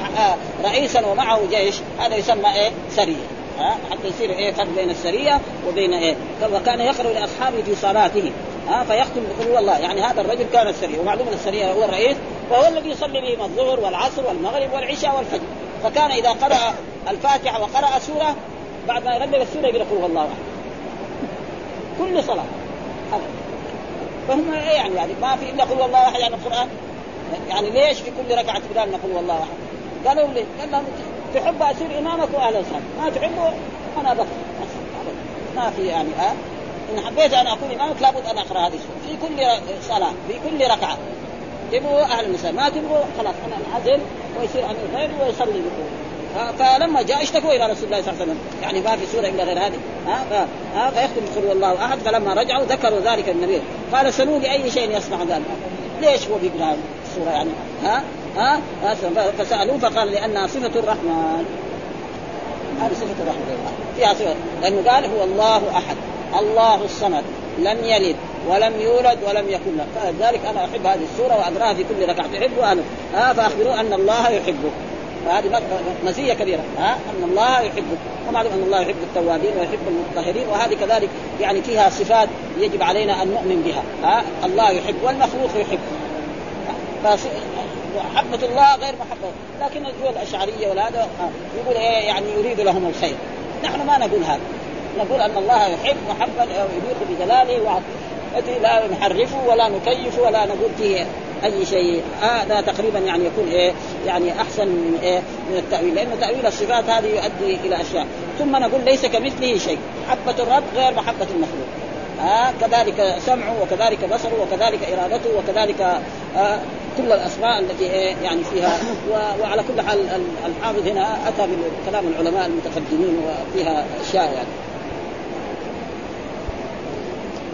رئيسا ومعه جيش هذا يسمى إيه؟ سرية. ها؟ حتى يصير إيه فرق بين السرية وبين إيه؟ وكان يقرأ لأصحابه في صلاته ها؟ فيختم بقول الله يعني هذا الرجل كان السرية ومعلوم السرية هو الرئيس وهو الذي يصلي بهم الظهر والعصر والمغرب والعشاء والفجر. فكان إذا قرأ الفاتحة وقرأ سورة بعد ما يغلق السورة يقول قل الله أحد. كل صلاة. فهم إيه يعني؟ يعني ما في إلا قل الله أحد يعني القرآن. يعني ليش في كل ركعة تقول نقول والله أحد؟ قالوا ليه؟ قال لهم تحب اصير إمامك واهلا وسهلا ما تحبه أنا بكر ما في يعني ها؟ إن حبيت أن أكون إمامك لابد أن أقرأ هذه السورة. في كل صلاة في كل ركعة. تبغوا أهلا وسهلا ما تبغوا خلاص أنا انعزل ويصير أمير غيري ويصلي بكم. فلما جاء اشتكوا إلى رسول الله صلى الله عليه وسلم. يعني ما في سورة إلا غير هذه ها؟ ها؟ فيختم قل الله أحد. فلما رجعوا ذكروا ذلك النبي. قال سلوا لأي شيء يصنع ذلك؟ ليش هو بيقرأ السورة يعني؟ ها؟ ها؟ فسألوه فقال لأنها صفة الرحمن. هذه صفة الرحمن. فيها صفة. لأنه قال هو الله أحد. الله الصمد. لم يلد ولم يولد ولم يكن له. فلذلك أنا أحب هذه السورة وأقرأها في كل ركعة. تحبه أنا ها فاخبروه أن الله يحبه فهذه مزيه كبيرة. ها أن الله يحبه ومعلوم أن الله يحب التوابين ويحب المطهرين وهذه كذلك يعني فيها صفات يجب علينا أن نؤمن بها. ها الله يحب والمخلوق يحب. محبة الله غير محبة. لكن الجو الأشعرية والهذا يقول إيه يعني يريد لهم الخير. نحن ما نقول هذا. نقول أن الله يحب محبة يليق بجلاله وعظمته لا نحرفه ولا نكيفه ولا نقول فيه أي شيء. هذا آه تقريبا يعني يكون إيه يعني أحسن من إيه من التأويل. لأن تأويل الصفات هذه يؤدي إلى أشياء. ثم نقول ليس كمثله شيء. محبة الرب غير محبة المخلوق. آه كذلك سمعه وكذلك بصره وكذلك إرادته وكذلك آه كل الاسماء التي يعني فيها. وعلى كل حال الحافظ هنا أتى بكلام العلماء المتقدمين وفيها أشياء يعني.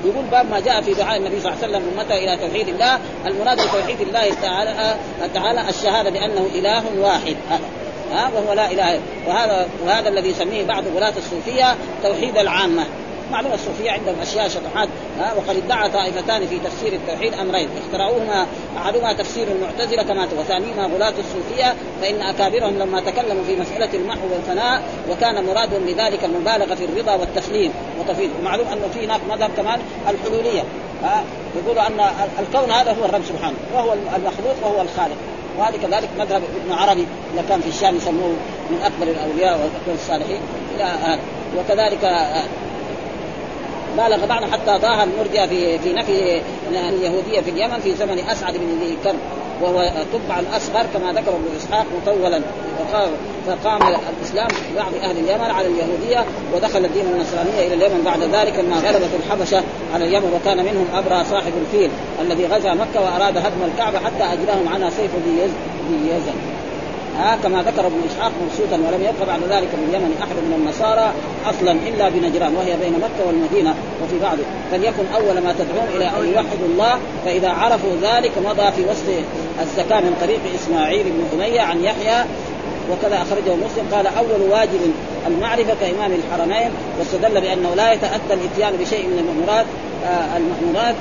يقول باب ما جاء في دعاء النبي صلى الله عليه وسلم امته إلى توحيد الله. المراد بتوحيد الله تعالى تعالى الشهادة بأنه إله واحد. هذا ها وهو لا إله وهذا وهذا الذي يسميه بعض غلاة الصوفية توحيد العامة. معلومه الصوفية عندهم اشياء شطحات ها وقد ادعى طائفتان في تفسير التوحيد أمرين اخترعوهما أحدهما تفسير المعتزلة كما وثانيهما غلاة الصوفية فإن أكابرهم لما تكلموا في مسألة المحو والفناء وكان مرادهم بذلك المبالغة في الرضا والتسليم وتفيد ومعلوم أنه في هناك مذهب كمان الحلولية ها يقولوا أن الكون هذا هو الرب سبحانه وهو المخلوق وهو الخالق. وهذا كذلك مذهب ابن عربي إذا كان في الشام يسموه من أكبر الأولياء وأكبر الصالحين إلى هذا. وكذلك بالغ بعض حتى ظاهر المرجع في في نفي اليهودية في اليمن في زمن أسعد بن ذي كرب وهو تبع الأصغر كما ذكر ابن إسحاق مطولا. فقام الإسلام بعض أهل اليمن على اليهودية ودخل الدين النصرانية إلى اليمن. بعد ذلك لما غلبت الحبشة على اليمن وكان منهم أبرى صاحب الفيل الذي غزا مكة وأراد هدم الكعبة حتى اجلاهم عنها سيف ذي يزن. ها كما ذكر ابن إسحاق مرسودا ولم يبق بعد ذلك من اليمن أحد من النصارى أصلا إلا بنجران وهي بين مكة والمدينة وفي بعض فليكن أول ما تدعون إلى أن يوحدوا الله فإذا عرفوا ذلك مضى في وسط الزكاه من طريق إسماعيل بن أمية عن يحيى وكذا أخرجه مسلم. قال أول واجب المعرفة كامام الحرمين واستدل بأنه لا يتأتى الإتيان بشيء من المأمورات آه المأمورات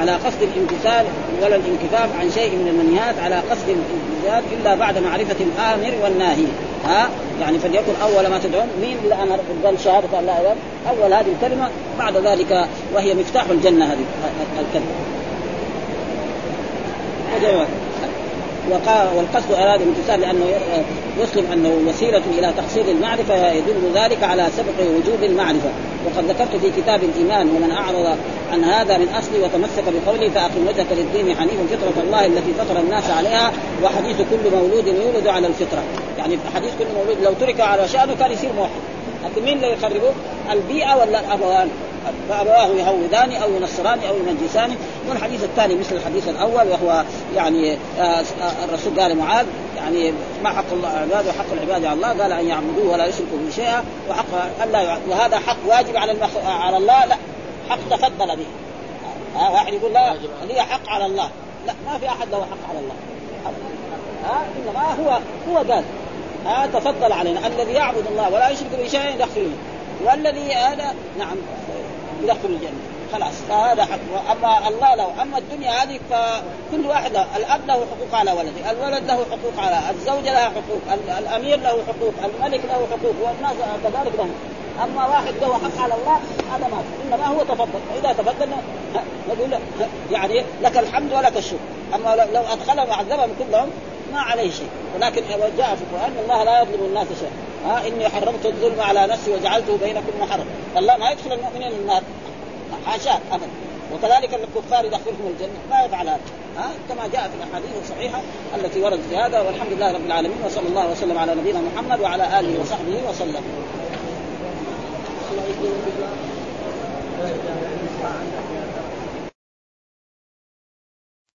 على قصد الامتثال ولا الانكفاف عن شيء من المنهيات على قصد الامتثال إلا بعد معرفة الآمر والناهي. ها؟ يعني فليكن أول ما تدعون مين اللي أمر قال شهادة أن لا إله أول هذه الكلمة بعد ذلك وهي مفتاح الجنة هذه الكلمة. والقصد أراد الامتثال لأنه يسلم أنه وسيلة إلى تحصيل المعرفة يدل ذلك على سبق وجوب المعرفة وقد ذكرت في كتاب الإيمان ومن أعرض عن هذا من أصلي وتمسك بقوله فأقم وجهك للدين حنيف فطرة الله التي فطر الناس عليها وحديث كل مولود يولد على الفطرة يعني حديث كل مولود لو ترك على شانه كان يصير موحد لكن مين اللي يخربه؟ البيئة ولا الأبوان؟ فأبواه يهودان أو ينصران أو يمجسان والحديث الثاني مثل الحديث الأول وهو يعني آه، آه، الرسول قال معاذ يعني ما حق الله العباد وحق العباد على الله قال أن يعبدوه ولا يشركوا به شيئا وحق الا وهذا حق واجب على المخ... على الله لا حق تفضل به. ها واحد يقول لا لي حق على الله. لا ما في أحد له حق على الله. ها إنما هو هو قال. ها تفضل علينا. الذي يعبد الله ولا يشرك به شيئا يدخله والذي هذا نعم. يدخل الجنة. خلاص فهذا حق. أما الله له. أما الدنيا هذه فكل واحد الأب له حقوق على ولده الولد له حقوق على الزوجة لها حقوق الأمير له حقوق الملك له حقوق والناس كذلك لهم. أما واحد له حق على الله هذا ما إنما هو تفضل. فاذا تفضل نقول يعني لك الحمد ولك الشكر. أما لو أدخلهم وعذبهم كلهم ما عليه شيء. ولكن جاء في القرآن الله لا يظلم الناس شيئا. ها إني حرمت الظلم على نفسي وجعلته بينكم محرم. الله ما يدخل المؤمنين النار. حاشاة ابدا. وكذلك الكفار يدخلهم الجنة. ما يفعل هذا ها كما جاء في الأحاديث الصحيحة التي وردت في هذا والحمد لله رب العالمين وصلى الله وسلم على نبينا محمد وعلى آله وصحبه وسلم. الله